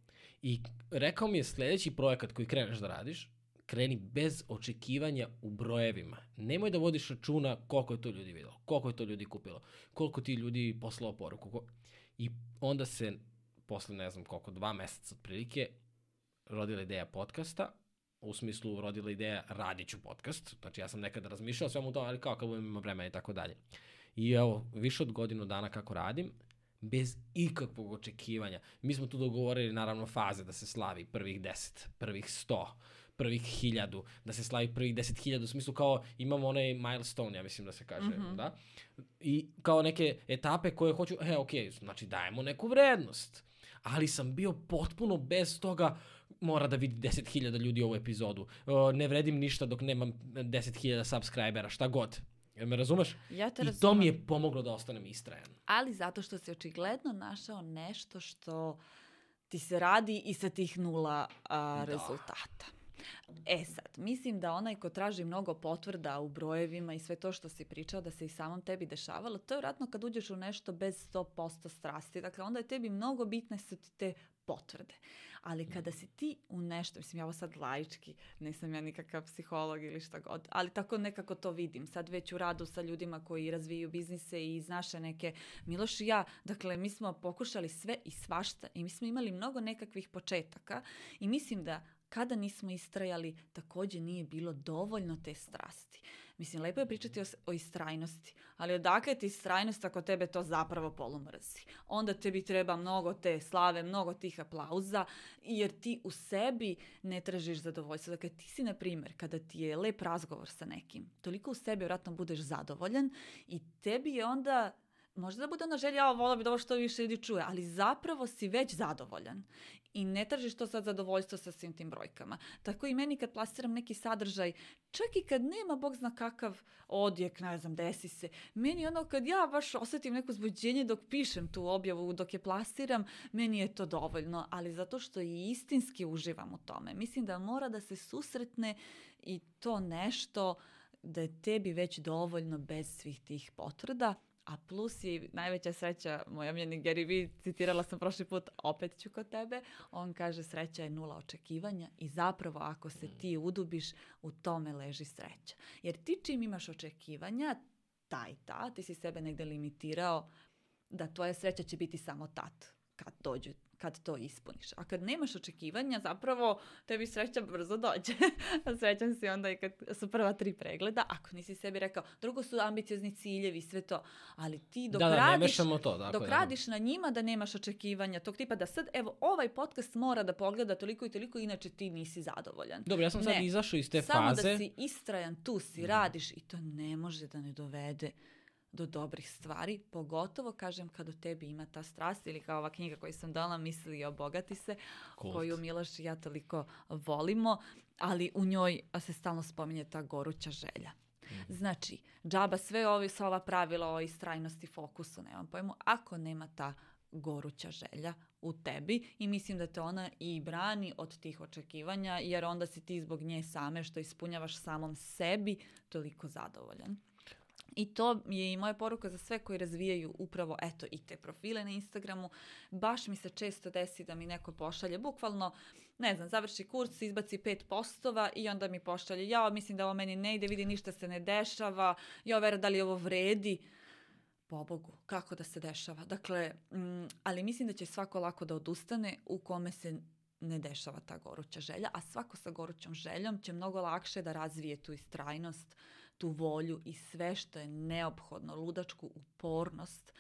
B: I rekao mi je sledeći projekat koji kreneš da radiš, kreni bez očekivanja u brojevima. Nemoj da vodiš računa koliko je to ljudi videlo, koliko je to ljudi kupilo, koliko ti ljudi poslao poruku. Ko... I onda se, posle ne znam koliko, dva meseca otprilike, rodila ideja podcasta, u smislu rodila ideja radit ću podcast, znači ja sam nekada razmišljao svemu to, ali kao kad budem imao vremena i tako dalje. I evo, više od godinu dana kako radim, bez ikakvog očekivanja. Mi smo tu dogovorili naravno faze da se slavi prvih 10, prvih 100, prvih hiljadu, da se slavi prvih deset hiljada, u smislu kao imamo onaj milestone, ja mislim da se kaže, mm -hmm. da? I kao neke etape koje hoću, e, ok, znači dajemo neku vrednost. Ali sam bio potpuno bez toga, mora da vidi 10.000 ljudi ovu epizodu. ne vredim ništa dok nemam 10.000 subscribera, šta god. Jel me razumeš?
A: Ja te
B: I
A: razumem.
B: to mi je pomoglo da ostanem istrajan.
A: Ali zato što si očigledno našao nešto što ti se radi i sa tih nula a, da. rezultata. E sad, mislim da onaj ko traži mnogo potvrda u brojevima i sve to što si pričao da se i samom tebi dešavalo, to je vratno kad uđeš u nešto bez 100% strasti. Dakle, onda je tebi mnogo bitne su ti te potvrde. Ali kada si ti u nešto, mislim ja ovo sad laički, nisam ja nikakav psiholog ili šta god, ali tako nekako to vidim. Sad već u radu sa ljudima koji razviju biznise i iz naše neke, Miloš i ja, dakle mi smo pokušali sve i svašta i mi smo imali mnogo nekakvih početaka i mislim da kada nismo istrajali, takođe nije bilo dovoljno te strasti. Mislim, lepo je pričati o, o istrajnosti, ali odakle ti istrajnost ako tebe to zapravo polumrzi? Onda tebi treba mnogo te slave, mnogo tih aplauza, jer ti u sebi ne tražiš zadovoljstvo. Dakle, ti si, na primer, kada ti je lep razgovor sa nekim, toliko u sebi vratno budeš zadovoljan i tebi je onda možda da bude ona želja, ja vola bi ovo što više ljudi čuje, ali zapravo si već zadovoljan i ne tražiš to sad zadovoljstvo sa svim tim brojkama. Tako i meni kad plasiram neki sadržaj, čak i kad nema bog zna kakav odjek, ne znam, desi se, meni ono kad ja baš osetim neko zbuđenje dok pišem tu objavu, dok je plasiram, meni je to dovoljno, ali zato što i istinski uživam u tome. Mislim da mora da se susretne i to nešto da je tebi već dovoljno bez svih tih potvrda, A plus je najveća sreća, moj omljeni Gary Vee, citirala sam prošli put, opet ću kod tebe, on kaže sreća je nula očekivanja i zapravo ako se ti udubiš, u tome leži sreća. Jer ti čim imaš očekivanja, taj ta, ti si sebe negde limitirao da tvoja sreća će biti samo tad, kad dođu kad to ispuniš. A kad nemaš očekivanja, zapravo tebi sreća brzo dođe. Srećan si onda i kad su prva tri pregleda, ako nisi sebi rekao, drugo su ambiciozni ciljevi, sve to, ali ti dok
B: Da, da,
A: radiš,
B: to. Dakle,
A: dok radiš na njima da nemaš očekivanja tog tipa da sad, evo, ovaj podcast mora da pogleda toliko i toliko, inače ti nisi zadovoljan.
B: Dobro, ja sam sad
A: Ne.
B: izašao iz te
A: Samo
B: faze.
A: da si istrajan, tu si, radiš i to ne može da ne dovede do dobrih stvari, pogotovo kažem kad u tebi ima ta strast ili kao ova knjiga koju sam dala misli i obogati se,
B: Kult.
A: koju Miloš i ja toliko volimo, ali u njoj se stalno spominje ta goruća želja. Znači, džaba sve ovi, sva ova pravila o istrajnosti, fokusu, nemam pojmu, ako nema ta goruća želja u tebi i mislim da te ona i brani od tih očekivanja jer onda si ti zbog nje same što ispunjavaš samom sebi toliko zadovoljan. I to je i moja poruka za sve koji razvijaju upravo eto i te profile na Instagramu. Baš mi se često desi da mi neko pošalje bukvalno, ne znam, završi kurs, izbaci pet postova i onda mi pošalje, ja mislim da ovo meni ne ide, vidi ništa se ne dešava, ja vera da li ovo vredi. Pobogu, kako da se dešava. Dakle, mm, ali mislim da će svako lako da odustane u kome se ne dešava ta goruća želja, a svako sa gorućom željom će mnogo lakše da razvije tu istrajnost, tu volju i sve što je neophodno, ludačku upornost,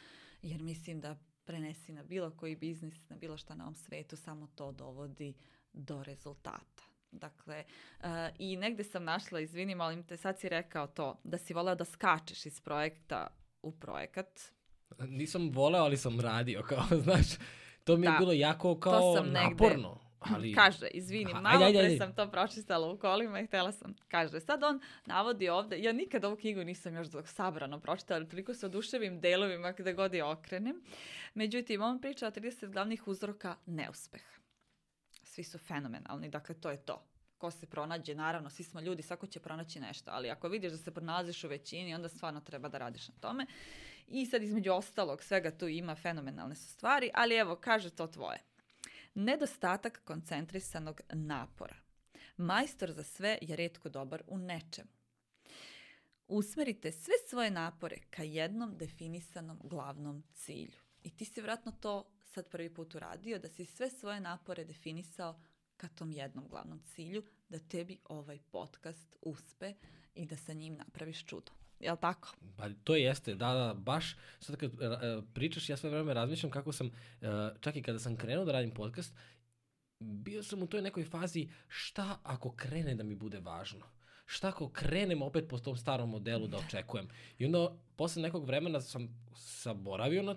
A: jer mislim da prenesi na bilo koji biznis, na bilo šta na ovom svetu, samo to dovodi do rezultata. Dakle, e, i negde sam našla, izvini, molim te, sad si rekao to, da si voleo da skačeš iz projekta u projekat.
B: Nisam voleo, ali sam radio, kao, znaš, to mi je
A: Da.
B: bilo jako kao naporno. Ali,
A: Kaže, izvini,
B: Aha,
A: malo
B: ajde, ajde,
A: pre
B: ajde.
A: sam to pročistala u kolima i htjela sam, kaže, sad on navodi ovde, ja nikad ovu knjigu nisam još dok sabrano pročitala, ali toliko se oduševim delovima gde god je okrenem. Međutim, on priča o 30 glavnih uzroka neuspeha. Svi su fenomenalni, dakle to je to. Ko se pronađe, naravno, svi smo ljudi, svako će pronaći nešto, ali ako vidiš da se pronalaziš u većini, onda stvarno treba da radiš na tome. I sad između ostalog svega tu ima fenomenalne su stvari, ali evo, kaže to tvoje. Nedostatak koncentrisanog napora. Majstor za sve je redko dobar u nečemu. Usmerite sve svoje napore ka jednom definisanom glavnom cilju. I ti si vjerojatno to sad prvi put uradio, da si sve svoje napore definisao ka tom jednom glavnom cilju, da tebi ovaj podcast uspe i da sa njim napraviš čudo. Jel tako?
B: Pa to jeste, da, da, baš sad kad e, pričaš, ja sve vreme razmišljam kako sam, e, čak i kada sam krenuo da radim podcast, bio sam u toj nekoj fazi šta ako krene da mi bude važno? Šta ako krenem opet po tom starom modelu da očekujem? I onda posle nekog vremena sam saboravio na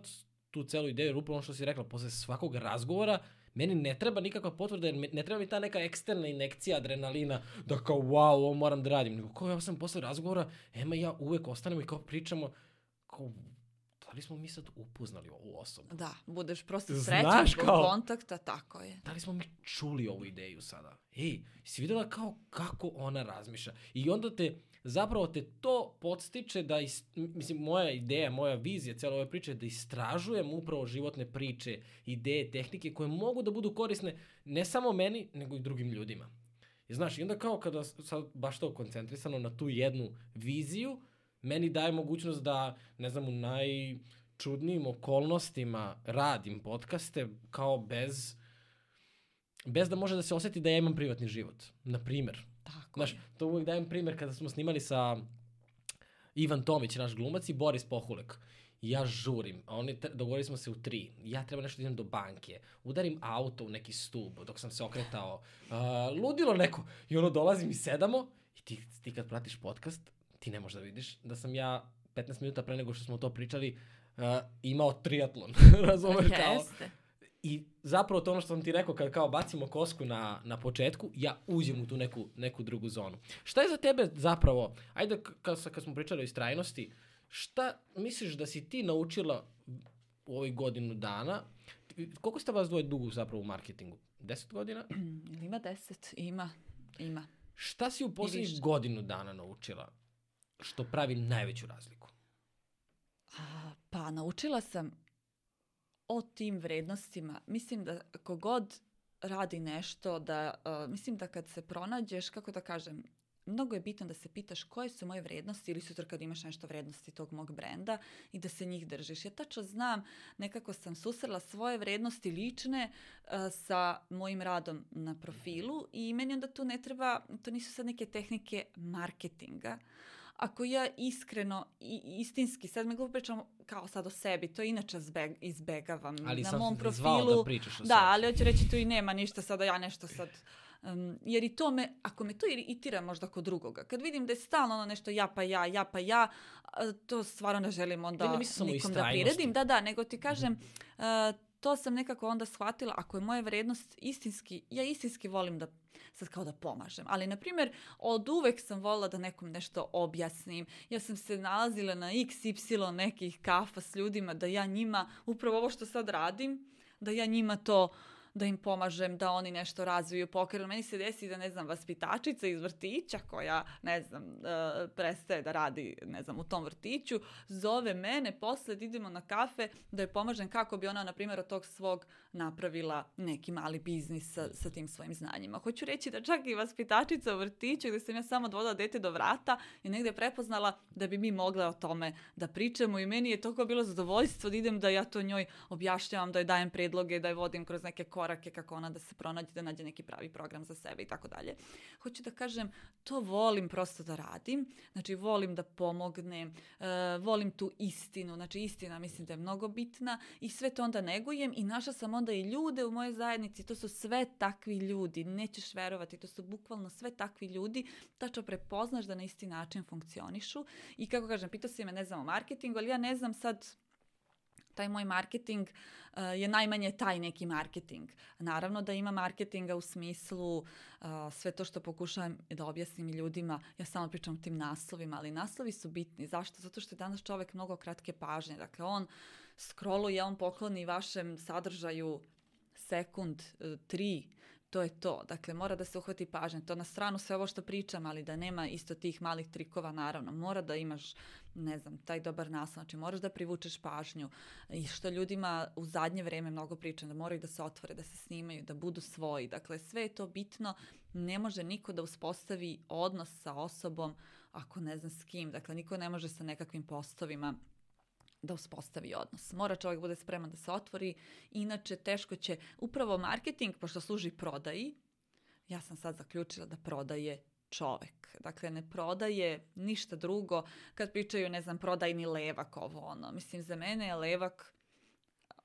B: tu celu ideju, jer upravo ono što si rekla, posle svakog razgovora, meni ne treba nikakva potvrda, jer ne treba mi ta neka eksterna inekcija adrenalina, da kao wow, ovo moram da radim. Nego kao ja sam posle razgovora, Ema i ja uvek ostanemo i kao pričamo, kao, da li smo mi sad upoznali ovu osobu?
A: Da, budeš prosto srećan zbog
B: kao-
A: kontakta, tako je.
B: Da li smo mi čuli ovu ideju sada? Ej, si videla kao kako ona razmišlja? I onda te, zapravo te to podstiče da, is, mislim, moja ideja, moja vizija cijela ove priče je da istražujem upravo životne priče, ideje, tehnike koje mogu da budu korisne ne samo meni, nego i drugim ljudima. I znaš, i onda kao kada sad baš to koncentrisano na tu jednu viziju, meni daje mogućnost da, ne znam, u najčudnijim okolnostima radim podcaste kao bez bez da može da se oseti da ja imam privatni život. Na primer.
A: Tako
B: Znaš,
A: je.
B: to uvijek dajem primer kada smo snimali sa Ivan Tomić, naš glumac, i Boris Pohulek. Ja žurim, a oni dogovorili smo se u tri. Ja treba nešto da idem do banke. Udarim auto u neki stub dok sam se okretao. Uh, ludilo neko. I ono dolazim i sedamo. I ti, ti kad pratiš podcast, ti ne možeš da vidiš da sam ja 15 minuta pre nego što smo to pričali uh, imao triatlon. Razumeš kao?
A: Jeste.
B: I zapravo to ono što sam ti rekao, kad kao bacimo kosku na, na početku, ja uđem u tu neku, neku drugu zonu. Šta je za tebe zapravo, ajde kad, kad smo pričali o istrajnosti, šta misliš da si ti naučila u ovih godinu dana? Koliko ste vas dvoje dugo zapravo u marketingu? 10 godina?
A: Ima deset? Ima. Ima.
B: Šta si u poslednjih godinu dana naučila što pravi najveću razliku?
A: A, pa naučila sam o tim vrednostima. Mislim da kogod radi nešto, da, uh, mislim da kad se pronađeš, kako da kažem, mnogo je bitno da se pitaš koje su moje vrednosti ili sutra kad imaš nešto vrednosti tog mog brenda i da se njih držiš. Ja tačno znam, nekako sam susrela svoje vrednosti lične uh, sa mojim radom na profilu i meni onda tu ne treba, to nisu sad neke tehnike marketinga, ako ja iskreno i istinski, sad me glupo pričam kao sad o sebi, to inače zbeg, izbegavam
B: ali
A: na mom profilu.
B: Ali da pričaš o
A: da, ali hoću reći tu i nema ništa sada, ja nešto sad Um, jer i to me, ako me to iritira možda kod drugoga, kad vidim da je stalno ono nešto ja pa ja, ja pa ja, to stvarno ne želim onda
B: ne, ne
A: nikom da priredim. Da, da, nego ti kažem, mm -hmm. uh, to sam nekako onda shvatila, ako je moja vrednost istinski, ja istinski volim da sad kao da pomažem. Ali, na primjer, od uvek sam volila da nekom nešto objasnim. Ja sam se nalazila na XY nekih kafa s ljudima, da ja njima, upravo ovo što sad radim, da ja njima to uh, da im pomažem da oni nešto razviju, pokrenu. Meni se desi da, ne znam, vaspitačica iz vrtića koja, ne znam, uh, prestaje da radi, ne znam, u tom vrtiću, zove mene posle idemo na kafe da joj pomažem kako bi ona, na primjer, od tog svog napravila neki mali biznis sa, sa tim svojim znanjima. Hoću reći da čak i vaspitačica u vrtiću gde sam ja samo odvodila dete do vrata i negde prepoznala da bi mi mogle o tome da pričamo i meni je toliko bilo zadovoljstvo da idem da ja to njoj objašnjavam, da joj dajem predloge, da je vodim kroz neke korake kako ona da se pronađe, da nađe neki pravi program za sebe i tako dalje. Hoću da kažem, to volim prosto da radim, znači volim da pomognem, uh, volim tu istinu, znači istina mislim da je mnogo bitna i sve to onda negujem i našla sam onda i ljude u mojoj zajednici, to su sve takvi ljudi, nećeš verovati, to su bukvalno sve takvi ljudi, tačno prepoznaš da na isti način funkcionišu i kako kažem, pitao si me, ne znam o marketingu, ali ja ne znam sad taj moj marketing uh, je najmanje taj neki marketing. Naravno da ima marketinga u smislu uh, sve to što pokušavam da objasnim ljudima, ja samo pričam o tim naslovima, ali naslovi su bitni. Zašto? Zato što je danas čovek mnogo kratke pažnje. Dakle, on scrolluje, on pokloni vašem sadržaju sekund, uh, tri, to je to. Dakle, mora da se uhvati pažnja. To na stranu sve ovo što pričam, ali da nema isto tih malih trikova, naravno. Mora da imaš, ne znam, taj dobar naslov. Znači, moraš da privučeš pažnju. I što ljudima u zadnje vreme mnogo pričam, da moraju da se otvore, da se snimaju, da budu svoji. Dakle, sve je to bitno. Ne može niko da uspostavi odnos sa osobom ako ne zna s kim. Dakle, niko ne može sa nekakvim postovima da uspostavi odnos. Mora čovjek bude spreman da se otvori, inače teško će, upravo marketing, pošto služi prodaji, ja sam sad zaključila da prodaje čovek. Dakle, ne prodaje ništa drugo. Kad pričaju, ne znam, prodajni levak, ovo ono. Mislim, za mene je levak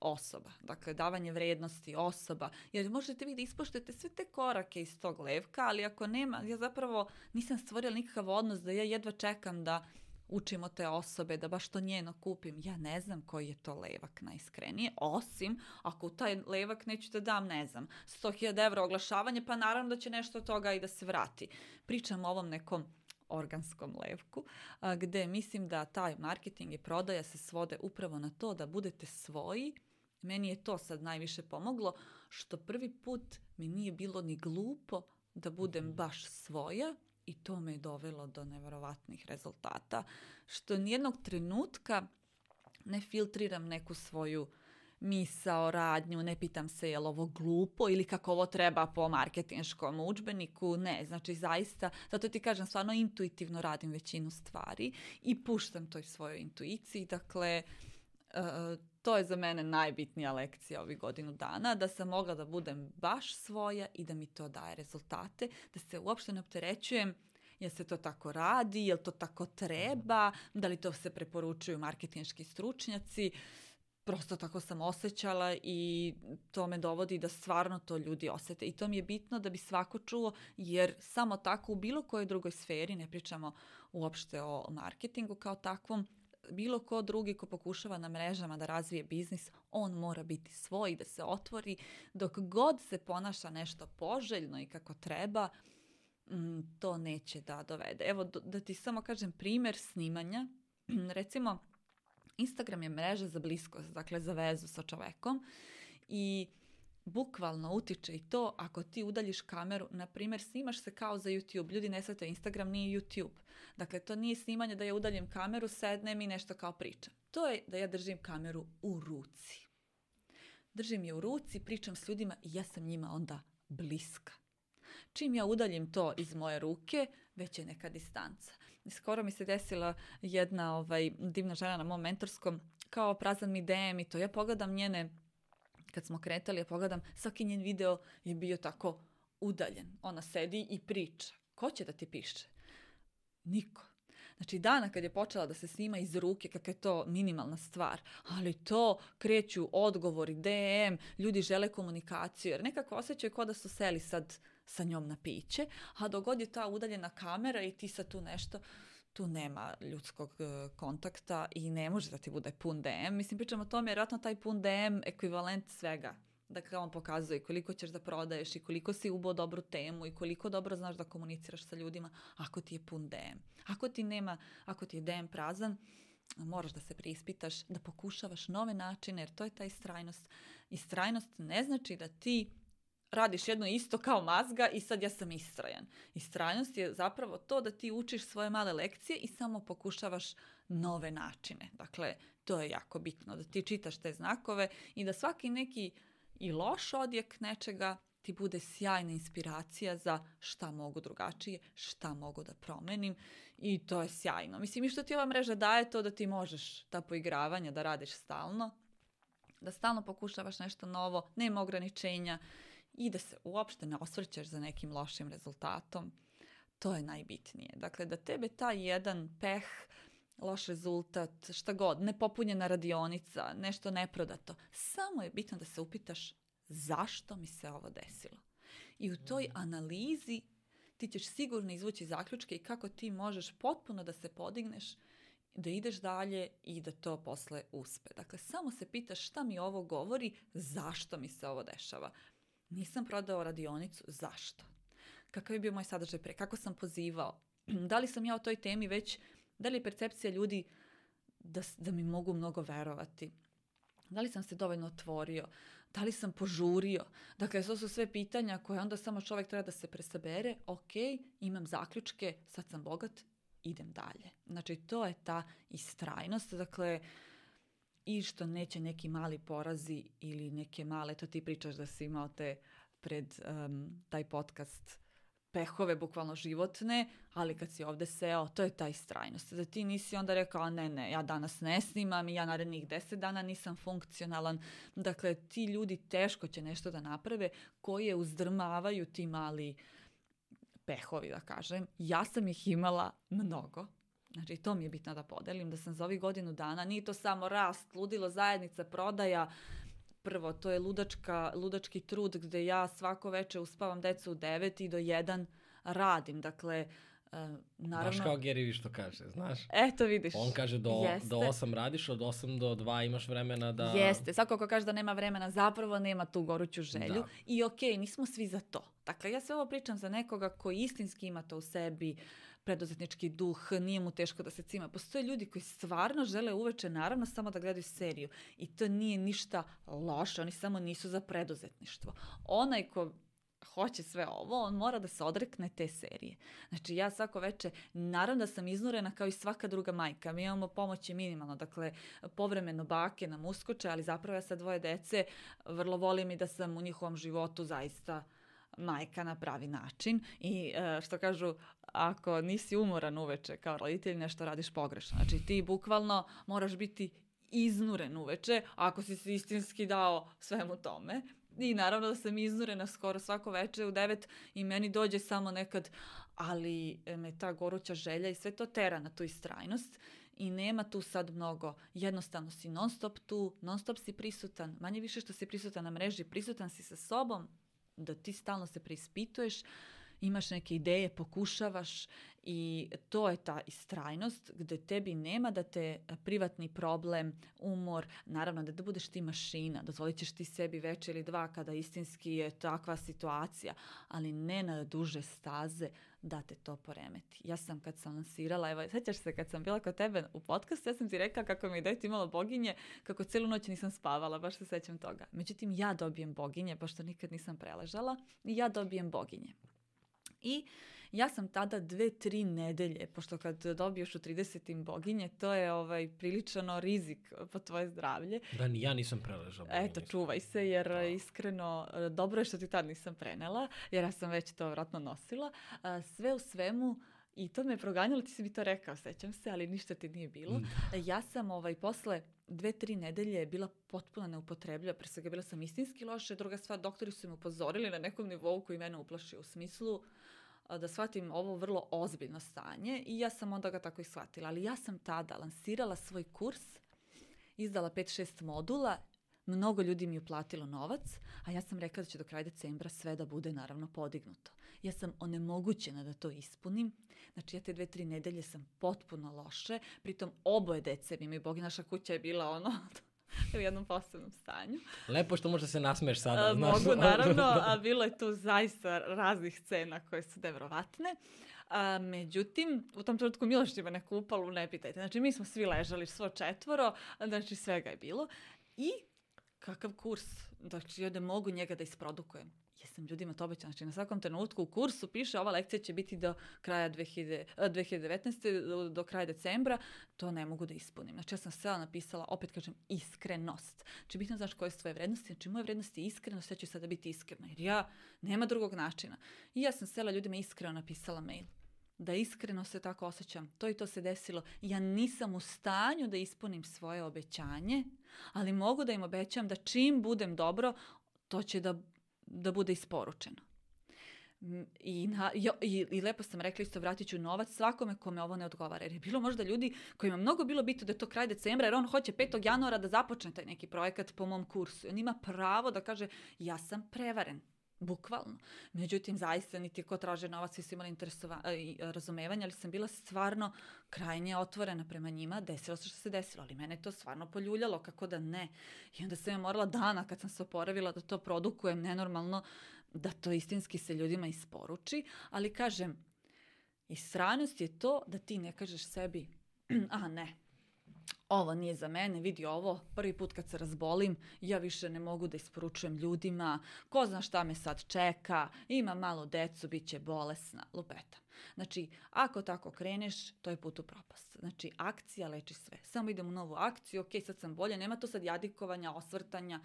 A: osoba. Dakle, davanje vrednosti, osoba. Jer možete vi da ispoštujete sve te korake iz tog levka, ali ako nema, ja zapravo nisam stvorila nikakav odnos da ja jedva čekam da učimo te osobe da baš to njeno kupim. Ja ne znam koji je to levak najiskrenije, osim ako u taj levak neću da dam, ne znam, 100.000 evra oglašavanje, pa naravno da će nešto od toga i da se vrati. Pričam o ovom nekom organskom levku, a, gde mislim da taj marketing i prodaja se svode upravo na to da budete svoji. Meni je to sad najviše pomoglo, što prvi put mi nije bilo ni glupo da budem mhm. baš svoja, i to me je dovelo do neverovatnih rezultata, što nijednog trenutka ne filtriram neku svoju misao, radnju, ne pitam se je li ovo glupo ili kako ovo treba po marketinškom učbeniku, ne, znači zaista, zato ti kažem, stvarno intuitivno radim većinu stvari i puštam toj svojoj intuiciji, dakle, uh, to je za mene najbitnija lekcija ovih godinu dana, da sam mogla da budem baš svoja i da mi to daje rezultate, da se uopšte ne opterećujem jel se to tako radi, jel to tako treba, da li to se preporučuju marketinški stručnjaci. Prosto tako sam osjećala i to me dovodi da stvarno to ljudi osete. I to mi je bitno da bi svako čuo, jer samo tako u bilo kojoj drugoj sferi, ne pričamo uopšte o marketingu kao takvom, bilo ko drugi ko pokušava na mrežama da razvije biznis, on mora biti svoj, da se otvori. Dok god se ponaša nešto poželjno i kako treba, mm, to neće da dovede. Evo, da ti samo kažem primer snimanja. Recimo, Instagram je mreža za bliskost, dakle za vezu sa čovekom i bukvalno utiče i to ako ti udaljiš kameru, na primjer snimaš se kao za YouTube, ljudi ne svete Instagram nije YouTube. Dakle, to nije snimanje da ja udaljim kameru, sednem i nešto kao pričam. To je da ja držim kameru u ruci. Držim je u ruci, pričam s ljudima i ja sam njima onda bliska. Čim ja udaljim to iz moje ruke, već je neka distanca. Skoro mi se desila jedna ovaj, divna žena na mom mentorskom, kao prazan mi DM i to. Ja pogledam njene, kad smo kretali, ja pogledam, svaki njen video je bio tako udaljen. Ona sedi i priča. Ko će da ti piše? Niko. Znači dana kad je počela da se snima iz ruke, kakva je to minimalna stvar, ali to kreću odgovori, DM, ljudi žele komunikaciju, jer nekako osjećaju kao da su seli sad sa njom na piće, a dogod je ta udaljena kamera i ti sad tu nešto, tu nema ljudskog e, kontakta i ne može da ti bude pun DM. Mislim, pričam o tome, vjerojatno taj pun DM ekvivalent svega. Dakle, on pokazuje koliko ćeš da prodaješ i koliko si ubao dobru temu i koliko dobro znaš da komuniciraš sa ljudima ako ti je pun DM. Ako ti nema, ako ti je DM prazan, moraš da se preispitaš, da pokušavaš nove načine, jer to je ta istrajnost. Istrajnost ne znači da ti radiš jedno isto kao mazga i sad ja sam istrajan. Istrajnost je zapravo to da ti učiš svoje male lekcije i samo pokušavaš nove načine. Dakle, to je jako bitno, da ti čitaš te znakove i da svaki neki i loš odjek nečega ti bude sjajna inspiracija za šta mogu drugačije, šta mogu da promenim i to je sjajno. Mislim i što ti ova mreža daje to da ti možeš ta poigravanja da radiš stalno, da stalno pokušavaš nešto novo, nema ograničenja i da se uopšte ne osvrćaš za nekim lošim rezultatom. To je najbitnije. Dakle, da tebe taj jedan peh, loš rezultat, šta god, nepopunjena radionica, nešto neprodato, samo je bitno da se upitaš zašto mi se ovo desilo. I u toj analizi ti ćeš sigurno izvući zaključke i kako ti možeš potpuno da se podigneš, da ideš dalje i da to posle uspe. Dakle, samo se pitaš šta mi ovo govori, zašto mi se ovo dešava. Nisam prodao radionicu, zašto? Kakav je bio moj sadržaj pre? Kako sam pozivao? Da li sam ja o toj temi već, da li je percepcija ljudi da, da mi mogu mnogo verovati? Da li sam se dovoljno otvorio? Da li sam požurio? Dakle, to su sve pitanja koje onda samo čovjek treba da se presabere. Ok, imam zaključke, sad sam bogat, idem dalje. Znači, to je ta istrajnost. Dakle, i što neće neki mali porazi ili neke male, to ti pričaš da si imao te pred um, taj podcast pehove, bukvalno životne, ali kad si ovde seo, to je ta istrajnost. Da ti nisi onda rekao, ne, ne, ja danas ne snimam i ja narednih deset dana nisam funkcionalan. Dakle, ti ljudi teško će nešto da naprave koje uzdrmavaju ti mali pehovi, da kažem. Ja sam ih imala mnogo, Znači, to mi je bitno da podelim, da sam za ovih godinu dana, nije to samo rast, ludilo zajednica, prodaja, prvo, to je ludačka, ludački trud gde ja svako veče uspavam decu u 9 i do 1 radim. Dakle, Uh, naravno...
B: Baš kao Gary što kaže, znaš?
A: Eto vidiš.
B: On kaže do, Jeste. do 8 radiš, od 8 do 2 imaš vremena da...
A: Jeste, svako ko kaže da nema vremena, zapravo nema tu goruću želju. Da. I okej, okay, nismo svi za to. Dakle, ja sve ovo pričam za nekoga koji istinski ima to u sebi, uh, preduzetnički duh, nije mu teško da se cima. Postoje ljudi koji stvarno žele uveče naravno samo da gledaju seriju i to nije ništa loše, oni samo nisu za preduzetništvo. Onaj ko hoće sve ovo, on mora da se odrekne te serije. Znači ja svako veče, naravno da sam iznurena kao i svaka druga majka. Mi imamo pomoći minimalno, dakle povremeno bake nam uskoče, ali zapravo ja sa dvoje dece vrlo volim i da sam u njihovom životu zaista uh, majka na pravi način i e, što kažu ako nisi umoran uveče kao roditelj nešto radiš pogrešno. Znači ti bukvalno moraš biti iznuren uveče ako si se istinski dao svemu tome. I naravno da sam iznurena skoro svako veče u devet i meni dođe samo nekad, ali me ta goruća želja i sve to tera na tu istrajnost i nema tu sad mnogo. Jednostavno si non stop tu, non stop si prisutan, manje više što si prisutan na mreži, prisutan si sa sobom, da ti stalno se preispituješ, imaš neke ideje, pokušavaš i to je ta istrajnost gde tebi nema da te privatni problem, umor, naravno da, da budeš ti mašina, dozvolit ćeš ti sebi veče ili dva kada istinski je takva situacija, ali ne na duže staze da te to poremeti. Ja sam kad sam lansirala, evo, sećaš se kad sam bila kod tebe u podcastu, ja sam ti rekla kako mi je dete imalo boginje, kako celu noć nisam spavala, baš se sećam toga. Međutim, ja dobijem boginje, pošto nikad nisam preležala, i ja dobijem boginje. I ja sam tada dve, tri nedelje, pošto kad dobiješ u 30. boginje, to je ovaj priličano rizik po tvoje zdravlje.
B: Da, ni ja nisam preležao.
A: Eto, čuvaj se, jer da. iskreno, dobro je što ti tad nisam prenela, jer ja sam već to vratno nosila. Sve u svemu, I to me proganjalo, ti si mi to rekao, sećam se, ali ništa ti nije bilo. Mm. Ja sam ovaj, posle dve, tri nedelje bila potpuno neupotrebljiva, pre svega bila sam istinski loše, druga stvar, doktori su me upozorili na nekom nivou koji mene uplaši u smislu da shvatim ovo vrlo ozbiljno stanje i ja sam onda ga tako i shvatila. Ali ja sam tada lansirala svoj kurs, izdala 5-6 modula Mnogo ljudi mi je uplatilo novac, a ja sam rekla da će do kraja decembra sve da bude naravno podignuto. Ja sam onemogućena da to ispunim. Znači ja te dve, tri nedelje sam potpuno loše, pritom oboje dece mi imaju Bogi, naša kuća je bila ono u jednom posebnom stanju.
B: Lepo što možda se nasmeš sada. A,
A: znaš. Mogu, naravno, a bilo je tu zaista raznih scena koje su nevrovatne. A, međutim, u tom trenutku Miloš ima neku upalu, ne pitajte. Znači, mi smo svi ležali svo četvoro, znači svega je bilo. I kakav kurs, znači ja da mogu njega da isprodukujem. Jesam ljudima to obećala. Znači na svakom trenutku u kursu piše ova lekcija će biti do kraja 2000, 2019. Do, do kraja decembra. To ne mogu da ispunim. Znači ja sam sve napisala, opet kažem, iskrenost. Znači bitno znaš koje su tvoje vrednosti. Znači moja vrednost je iskrenost, ja ću sada biti iskrena. Jer ja, nema drugog načina. I ja sam sela ljudima iskreno napisala mail da iskreno se tako osjećam. To i to se desilo. Ja nisam u stanju da ispunim svoje obećanje, ali mogu da im obećam da čim budem dobro, to će da, da bude isporučeno. I, na, i, I lepo sam rekla isto vratit ću novac svakome kome ovo ne odgovara. Jer je bilo možda ljudi kojima mnogo bilo bitno da je to kraj decembra jer on hoće 5. januara da započne taj neki projekat po mom kursu. On ima pravo da kaže ja sam prevaren Bukvalno. Međutim, zaista niti ko traže novac, svi su imali interesova, i razumevanje, ali sam bila stvarno krajnje otvorena prema njima. Desilo se što se desilo, ali mene to stvarno poljuljalo, kako da ne. I onda sam ja morala dana kad sam se oporavila da to produkujem nenormalno, da to istinski se ljudima isporuči. Ali kažem, i stranost je to da ti ne kažeš sebi, a ne, ovo nije za mene, vidi ovo, prvi put kad se razbolim, ja više ne mogu da isporučujem ljudima, ko zna šta me sad čeka, ima malo decu, bit će bolesna, lupeta. Znači, ako tako kreneš, to je put u propast. Znači, akcija leči sve. Samo idem u novu akciju, ok, sad sam bolja, nema to sad jadikovanja, osvrtanja.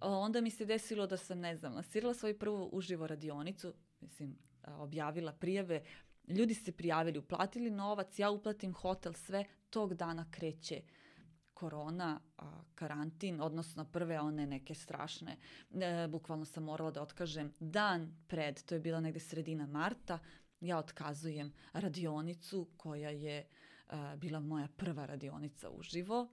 A: Onda mi se desilo da sam, ne znam, lansirala svoju prvu uživo radionicu, mislim, objavila prijave, ljudi se prijavili, uplatili novac, ja uplatim hotel, sve, tog dana kreće korona, a, karantin, odnosno prve one neke strašne, e, bukvalno sam morala da otkažem dan pred, to je bila negde sredina marta, ja otkazujem radionicu koja je a, bila moja prva radionica uživo.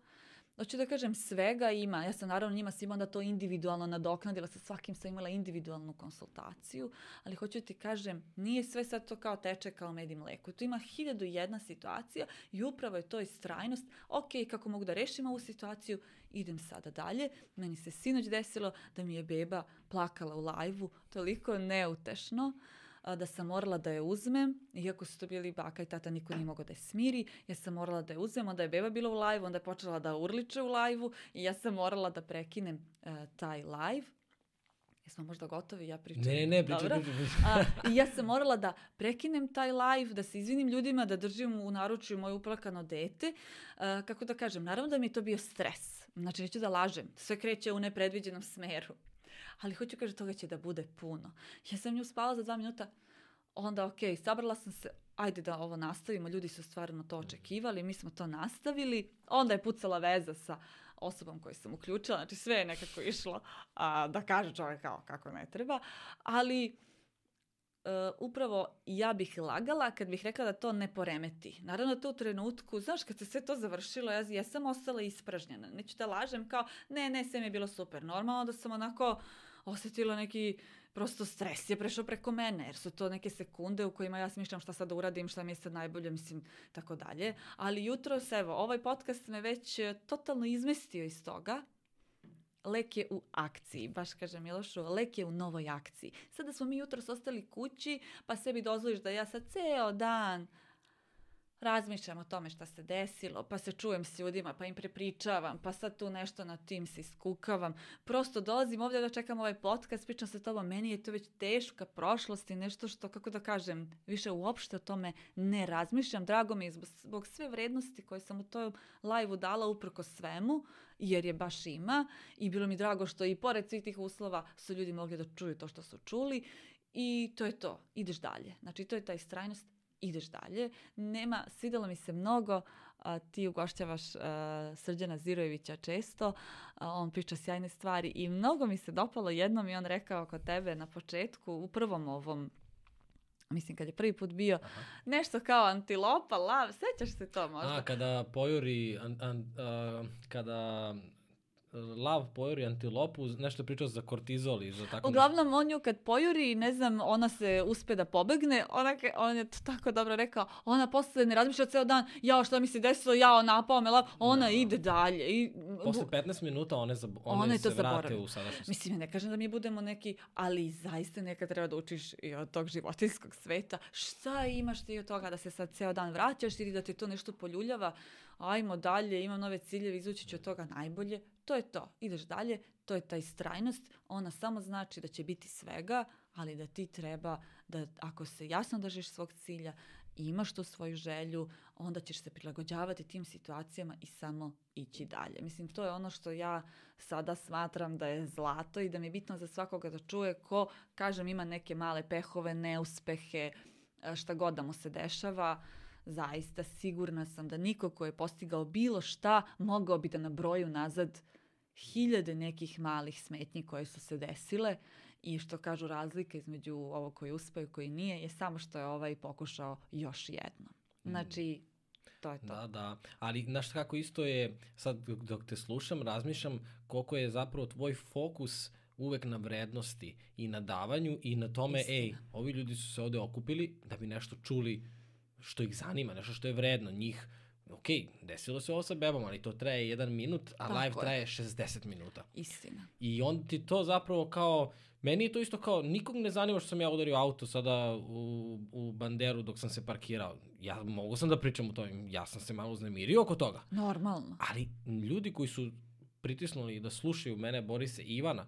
A: Hoću da kažem, svega ima. Ja sam naravno njima svima onda to individualno nadoknadila, sa svakim sam imala individualnu konsultaciju, ali hoću ti kažem, nije sve sad to kao teče kao med i mleko. Tu ima hiljadu jedna situacija i upravo je to istrajnost. Ok, kako mogu da rešim ovu situaciju, idem sada dalje. Meni se sinoć desilo da mi je beba plakala u lajvu, toliko neutešno. Uh, da sam morala da je uzmem, iako su to bili baka i tata, niko nije mogao da je smiri, ja sam morala da je uzmem, onda je beba bila u live, onda je počela da urliče u live-u i ja sam morala da prekinem uh, taj live. Jesmo možda gotovi, ja pričam.
B: Ne, ne, pričam, pričam, pričam.
A: A, I ja sam morala da prekinem taj live, da se izvinim ljudima, da držim u naručju moje uplakano dete. A, kako da kažem, naravno da mi je to bio stres. Znači, neću da lažem. Sve kreće u nepredviđenom smeru ali hoću kaže toga će da bude puno. Ja sam nju spala za dva minuta, onda ok, sabrala sam se, ajde da ovo nastavimo, ljudi su stvarno to očekivali, mi smo to nastavili, onda je pucala veza sa osobom koju sam uključila, znači sve je nekako išlo a, da kaže čovjek kao kako ne treba, ali Uh, upravo ja bih lagala kad bih rekla da to ne poremeti. Naravno, to u trenutku, znaš, kad se sve to završilo, ja, ja sam ostala ispražnjena. Neću da lažem kao, ne, ne, sve mi je bilo super. Normalno da sam onako osetila neki prosto stres je prešao preko mene, jer su to neke sekunde u kojima ja smišljam šta sad da uradim, šta mi je sad najbolje, mislim, tako dalje. Ali jutro, evo, ovaj podcast me već e, totalno izmestio iz toga lek je u akciji, baš kaže Milošu, lek je u novoj akciji. Sada smo mi jutro ostali kući, pa sebi dozvoliš da ja sad ceo dan razmišljam o tome šta se desilo, pa se čujem s ljudima, pa im prepričavam, pa sad tu nešto na tim se iskukavam. Prosto dolazim ovdje da čekam ovaj podcast, pričam sa tobom, meni je to već teška prošlost i nešto što, kako da kažem, više uopšte o tome ne razmišljam. Drago mi je zbog, sve vrednosti koje sam u toj live dala uprko svemu, jer je baš ima i bilo mi drago što i pored svih tih uslova su ljudi mogli da čuju to što su čuli i to je to, ideš dalje. Znači to je ta istrajnost, ideš dalje. Nema, svidjelo mi se mnogo, a, ti ugošćavaš a, Srđana Zirojevića često, a, on priča sjajne stvari i mnogo mi se dopalo jednom i on rekao kod tebe na početku, u prvom ovom mislim kad je prvi put bio,
B: Aha.
A: nešto kao antilopa, lav, sećaš se to možda?
B: A, kada pojuri, an, an, a, kada lav pojuri antilopu, nešto je pričao za kortizol i za tako
A: Uglavnom, on nju kad pojuri, ne znam, ona se uspe da pobegne, ona, on je to tako dobro rekao, ona posle ne razmišlja ceo dan, jao šta mi se desilo, jao napao me lav, ona
B: Da.
A: ide dalje. I,
B: Posle 15 minuta one, zab, one,
A: One
B: se vrate u sadašnjost.
A: Mislim, ja ne kažem da mi budemo neki, ali zaista nekad treba da učiš i od tog životinskog sveta. Šta imaš ti od toga da se sad ceo dan vraćaš ili da te to nešto poljuljava? Ajmo dalje, imam nove ciljeve, izući ću od toga najbolje. To je to. Ideš dalje, to je ta istrajnost. Ona samo znači da će biti svega, ali da ti treba da ako se jasno držiš svog cilja i imaš tu svoju želju, onda ćeš se prilagođavati tim situacijama i samo ići dalje. Mislim, to je ono što ja sada smatram da je zlato i da mi je bitno za svakoga da čuje ko, kažem, ima neke male pehove, neuspehe, šta god da mu se dešava, zaista sigurna sam da niko ko je postigao bilo šta mogao bi da nabroji nazad hiljade nekih malih smetnji koje su se desile i što kažu razlika između ovo koji uspeo i koji nije je samo što je ovaj pokušao još jednom. Znači, to je to.
B: Da, da. Ali, znaš kako isto je, sad dok te slušam, razmišljam koliko je zapravo tvoj fokus uvek na vrednosti i na davanju i na tome,
A: Istina.
B: ej, ovi ljudi su se ovde okupili da bi nešto čuli što ih zanima, nešto što je vredno. Njih, ok, desilo se ovo sa bebom, ali to traje jedan minut, a
A: Tako
B: live
A: je.
B: traje 60 minuta.
A: Istina.
B: I on ti to zapravo kao, meni je to isto kao, nikog ne zanima što sam ja udario auto sada u, u banderu dok sam se parkirao. Ja mogu sam da pričam o tome, ja sam se malo uznemirio oko toga.
A: Normalno.
B: Ali ljudi koji su pritisnuli da slušaju mene, Borisa i Ivana,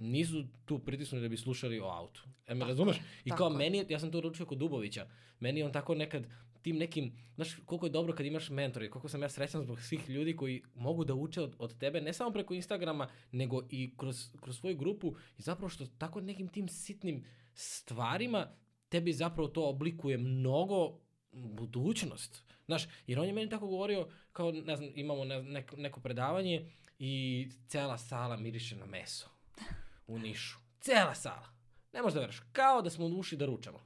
B: nisu tu pritisnuli da bi slušali o autu. E me
A: Tako
B: razumeš?
A: je,
B: I kao
A: je.
B: meni, ja sam to ručio kod Dubovića, meni je on tako nekad tim nekim, znaš koliko je dobro kad imaš mentore, koliko sam ja srećan zbog svih ljudi koji mogu da uče od, od tebe, ne samo preko Instagrama, nego i kroz, kroz svoju grupu i zapravo što tako nekim tim sitnim stvarima tebi zapravo to oblikuje mnogo budućnost. Znaš, jer on je meni tako govorio, kao, ne znam, imamo ne, neko, neko predavanje i cela sala miriše na meso u Nišu. Cela sala. Ne možeš da veraš. Kao da smo ušli da ručamo.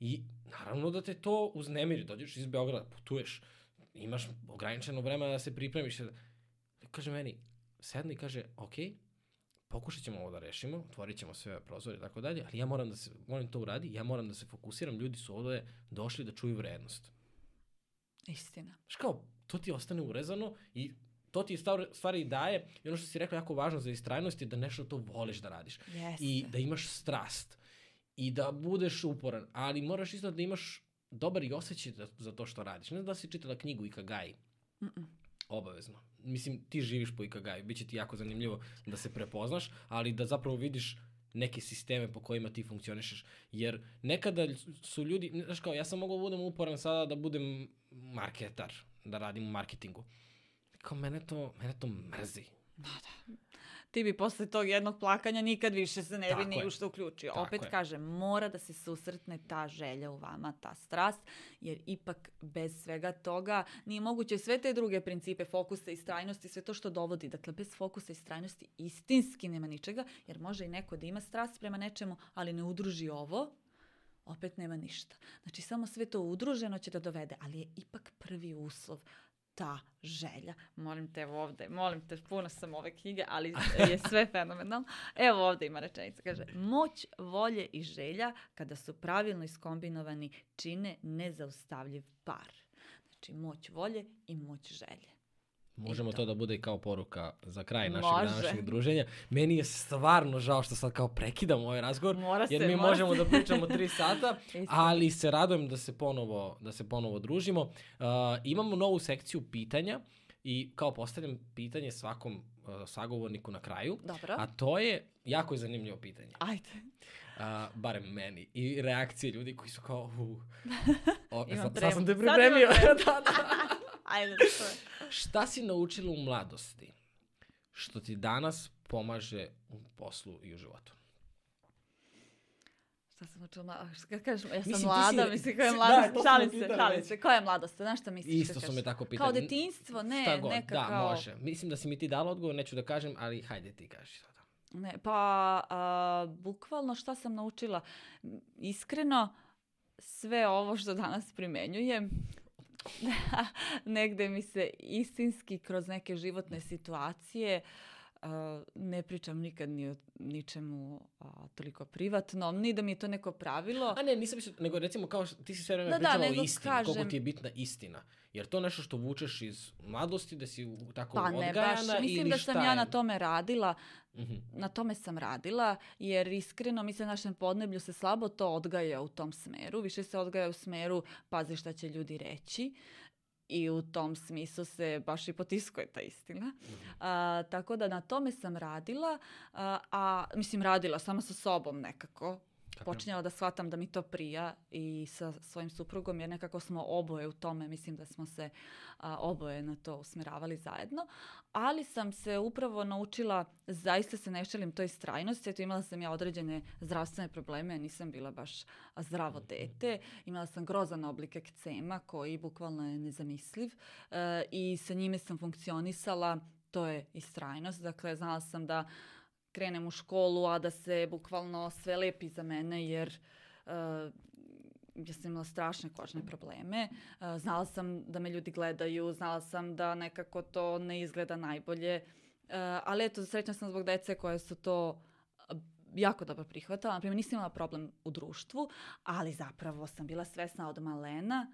B: I naravno da te to uznemiri. Dođeš iz Beograda, putuješ, imaš ograničeno vremena da se pripremiš. Kaže meni, sedne i kaže, ok, pokušat ćemo ovo da rešimo, otvorit ćemo sve prozore i tako dalje, ali ja moram da se, moram to uradi, ja moram da se fokusiram, ljudi su ovde došli da čuju vrednost.
A: Istina.
B: Znaš kao, to ti ostane urezano i to ti stav- stvari daje i ono što si rekla jako važno za istrajnost je da nešto to voliš da radiš
A: Jeste.
B: i da imaš strast i da budeš uporan, ali moraš isto da imaš dobar i osjećaj za, za to što radiš. Ne znam da si čitala knjigu Ikagai,
A: Mm-mm.
B: obavezno. Mislim, ti živiš po Ikagaju, bit će ti jako zanimljivo da se prepoznaš, ali da zapravo vidiš neke sisteme po kojima ti funkcionišeš. Jer nekada su ljudi, znaš kao, ja sam mogao da budem uporan sada da budem marketar, da radim u marketingu. Kao, mene to, mene to mrzi.
A: Da, da. Ti bi posle tog jednog plakanja nikad više se ne bi
B: Tako
A: ni u što uključio.
B: Tako
A: Opet
B: je.
A: kažem, mora da se susretne ta želja u vama, ta strast, jer ipak bez svega toga nije moguće sve te druge principe, fokusa i strajnosti, sve to što dovodi. Dakle, bez fokusa i strajnosti istinski nema ničega, jer može i neko da ima strast prema nečemu, ali ne udruži ovo, opet nema ništa. Znači, samo sve to udruženo će da dovede, ali je ipak prvi uslov ta želja. Molim te evo ovde, molim te, puno sam ove knjige, ali je sve fenomenalno. Evo ovde ima rečenica, kaže, moć volje i želja kada su pravilno iskombinovani čine nezaustavljiv par. Znači, moć volje i moć želje.
B: Možemo
A: to.
B: to da bude i kao poruka za kraj našeg
A: Može.
B: današnjeg druženja. Meni je stvarno žao što sad kao prekidam ovaj razgovor,
A: Mora
B: jer
A: se,
B: mi
A: mora
B: možemo
A: se.
B: da pričamo tri sata, ali se radujem da se ponovo, da se ponovo družimo. Uh, imamo novu sekciju pitanja i kao postavljam pitanje svakom uh, sagovorniku na kraju,
A: Dobro.
B: a to je jako je zanimljivo pitanje.
A: Ajde.
B: A, barem meni. I reakcije ljudi koji su kao... Uh, o,
A: Imam
B: sad, sad sam te pripremio. da, da.
A: Ajde, to je.
B: Šta si naučila u mladosti što ti danas pomaže u poslu i u životu?
A: Šta sam učila? Kad kažeš, ja sam
B: Mislim,
A: mlada,
B: si-
A: mislim, koja je
B: si-
A: mladost?
B: da,
A: šalim se, šalim se. Koja je mladost? Znaš šta misliš?
B: Isto
A: kad
B: su me tako pitali.
A: Kao detinjstvo? Ne,
B: Šta god,
A: neka
B: da,
A: kao...
B: može. Mislim da si mi ti dala odgovor, neću da kažem, ali hajde ti kaži sada.
A: Ne, pa a, bukvalno šta sam naučila? Iskreno, sve ovo što danas primenjujem, negde mi se istinski kroz neke životne situacije a, ne pričam nikad ni o ničemu a, toliko privatno, ni da mi je to neko pravilo.
B: A ne, nisam mislio, nego recimo kao ti si sve vreme
A: Da, da,
B: pričala
A: nego
B: o istini, koliko
A: kažem-
B: ti je bitna istina. Jer to nešto što vučeš iz mladosti, da si u- tako
A: Pa ne baš, mislim da sam
B: šta
A: ja na tome radila,
B: Mhm.
A: na tome sam radila, jer iskreno mislim na našem podneblju se slabo to odgaja u tom smeru, više se odgaja u smeru pazi šta će ljudi reći i u tom smislu se baš i potiskuje ta istina. A, tako da na tome sam radila, a, a mislim radila samo sa sobom nekako. Počinjala da shvatam da mi to prija i sa svojim suprugom jer nekako smo oboje u tome, mislim da smo se a, oboje na to usmeravali zajedno, ali sam se upravo naučila, zaista se ne šalim toj strajnosti, eto imala sam ja određene zdravstvene probleme, nisam bila baš zdravo dete, imala sam grozan oblik ekcema koji bukvalno je nezamisliv e, i sa njime sam funkcionisala, to je istrajnost, dakle znala sam da krenem u školu, a da se bukvalno sve lepi za mene jer uh, ja sam imala strašne kožne probleme. Uh, znala sam da me ljudi gledaju, znala sam da nekako to ne izgleda najbolje. Uh, ali eto, srećna sam zbog dece koje su to jako dobro prihvatala. Naprimjer, nisam imala problem u društvu, ali zapravo sam bila svesna od malena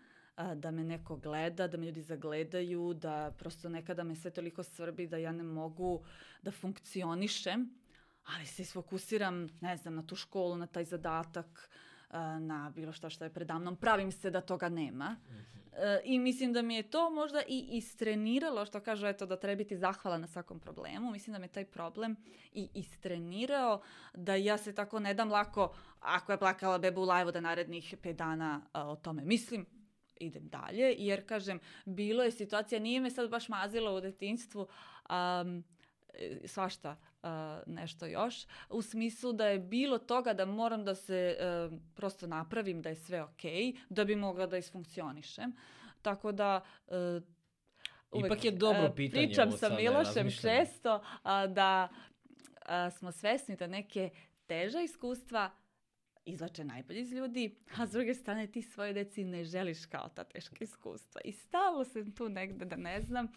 A: da me neko gleda, da me ljudi zagledaju, da prosto nekada me sve toliko svrbi da ja ne mogu da funkcionišem, ali se isfokusiram, ne znam, na tu školu, na taj zadatak, a, na bilo šta što je predamnom. Pravim se da toga nema. E, I mislim da mi je to možda i istreniralo, što kažu, eto, da treba biti zahvala na svakom problemu. Mislim da me taj problem i istrenirao da ja se tako ne dam lako, ako je plakala beba u lajvu da narednih pet dana a, o tome mislim, idem dalje, jer kažem, bilo je situacija, nije me sad baš mazilo u detinjstvu, um, svašta a, nešto još, u smislu da je bilo toga da moram da se e, prosto napravim da je sve okej, da bi mogla da isfunkcionišem. Tako da e,
B: Ipak je dobro
A: e,
B: pitanje
A: Pričam
B: ovo
A: sa Milošem često a, da a, smo svesni da neke teža iskustva izlače najbolje iz ljudi, a s druge strane ti svoje deci ne želiš kao ta teška iskustva. I stalno sam tu negde da ne znam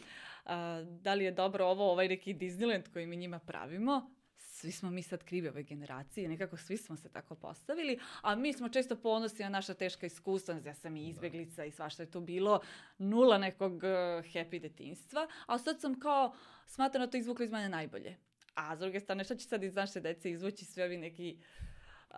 A: a, da li je dobro ovo, ovaj neki Disneyland koji mi njima pravimo. Svi smo mi sad krivi ove generacije, nekako svi smo se tako postavili, a mi smo često ponosni na naša teška iskustva, ja sam i izbeglica i svašta je to bilo, nula nekog uh, happy detinstva, a sad sam kao, smatram da to izvuklo iz mene najbolje. A s druge strane, šta će sad iz naše dece izvući sve ovi neki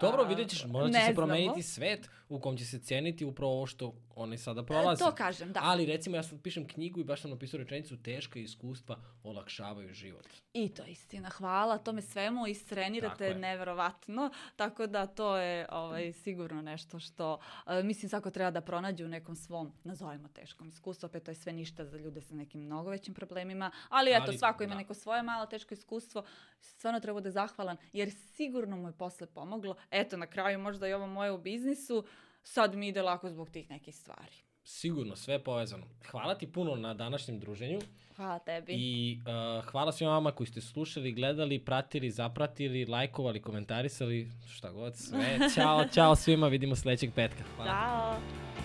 B: Dobro, vidjet ćeš, možda će se promeniti svet u kom će se cijeniti upravo ovo što oni sada
A: E,
B: prolaze.
A: To kažem, da.
B: Ali recimo ja sad pišem knjigu i baš sam napisao rečenicu teška iskustva olakšavaju život.
A: I to je istina, hvala tome svemu,
B: Tako
A: istrenirate
B: je.
A: neverovatno, tako da to je ovaj, sigurno nešto što, e, mislim, svako treba da pronađe u nekom svom, nazovimo teškom iskustvu, opet to je sve ništa za ljude sa nekim mnogo većim problemima, ali eto,
B: Ali,
A: svako ima
B: da.
A: neko svoje malo teško iskustvo, stvarno treba da je zahvalan, jer sigurno mu je posle pomoglo, eto, na kraju možda i ovo moje u biznisu, sad mi ide lako zbog tih nekih stvari.
B: Sigurno, sve je povezano. Hvala ti puno na današnjem druženju
A: Hvala tebi.
B: i uh, hvala svima vama koji ste slušali, gledali, pratili, zapratili, lajkovali, komentarisali, šta god, sve. Ćao, ćao svima, vidimo sledećeg petka. Hvala.
A: Ćao!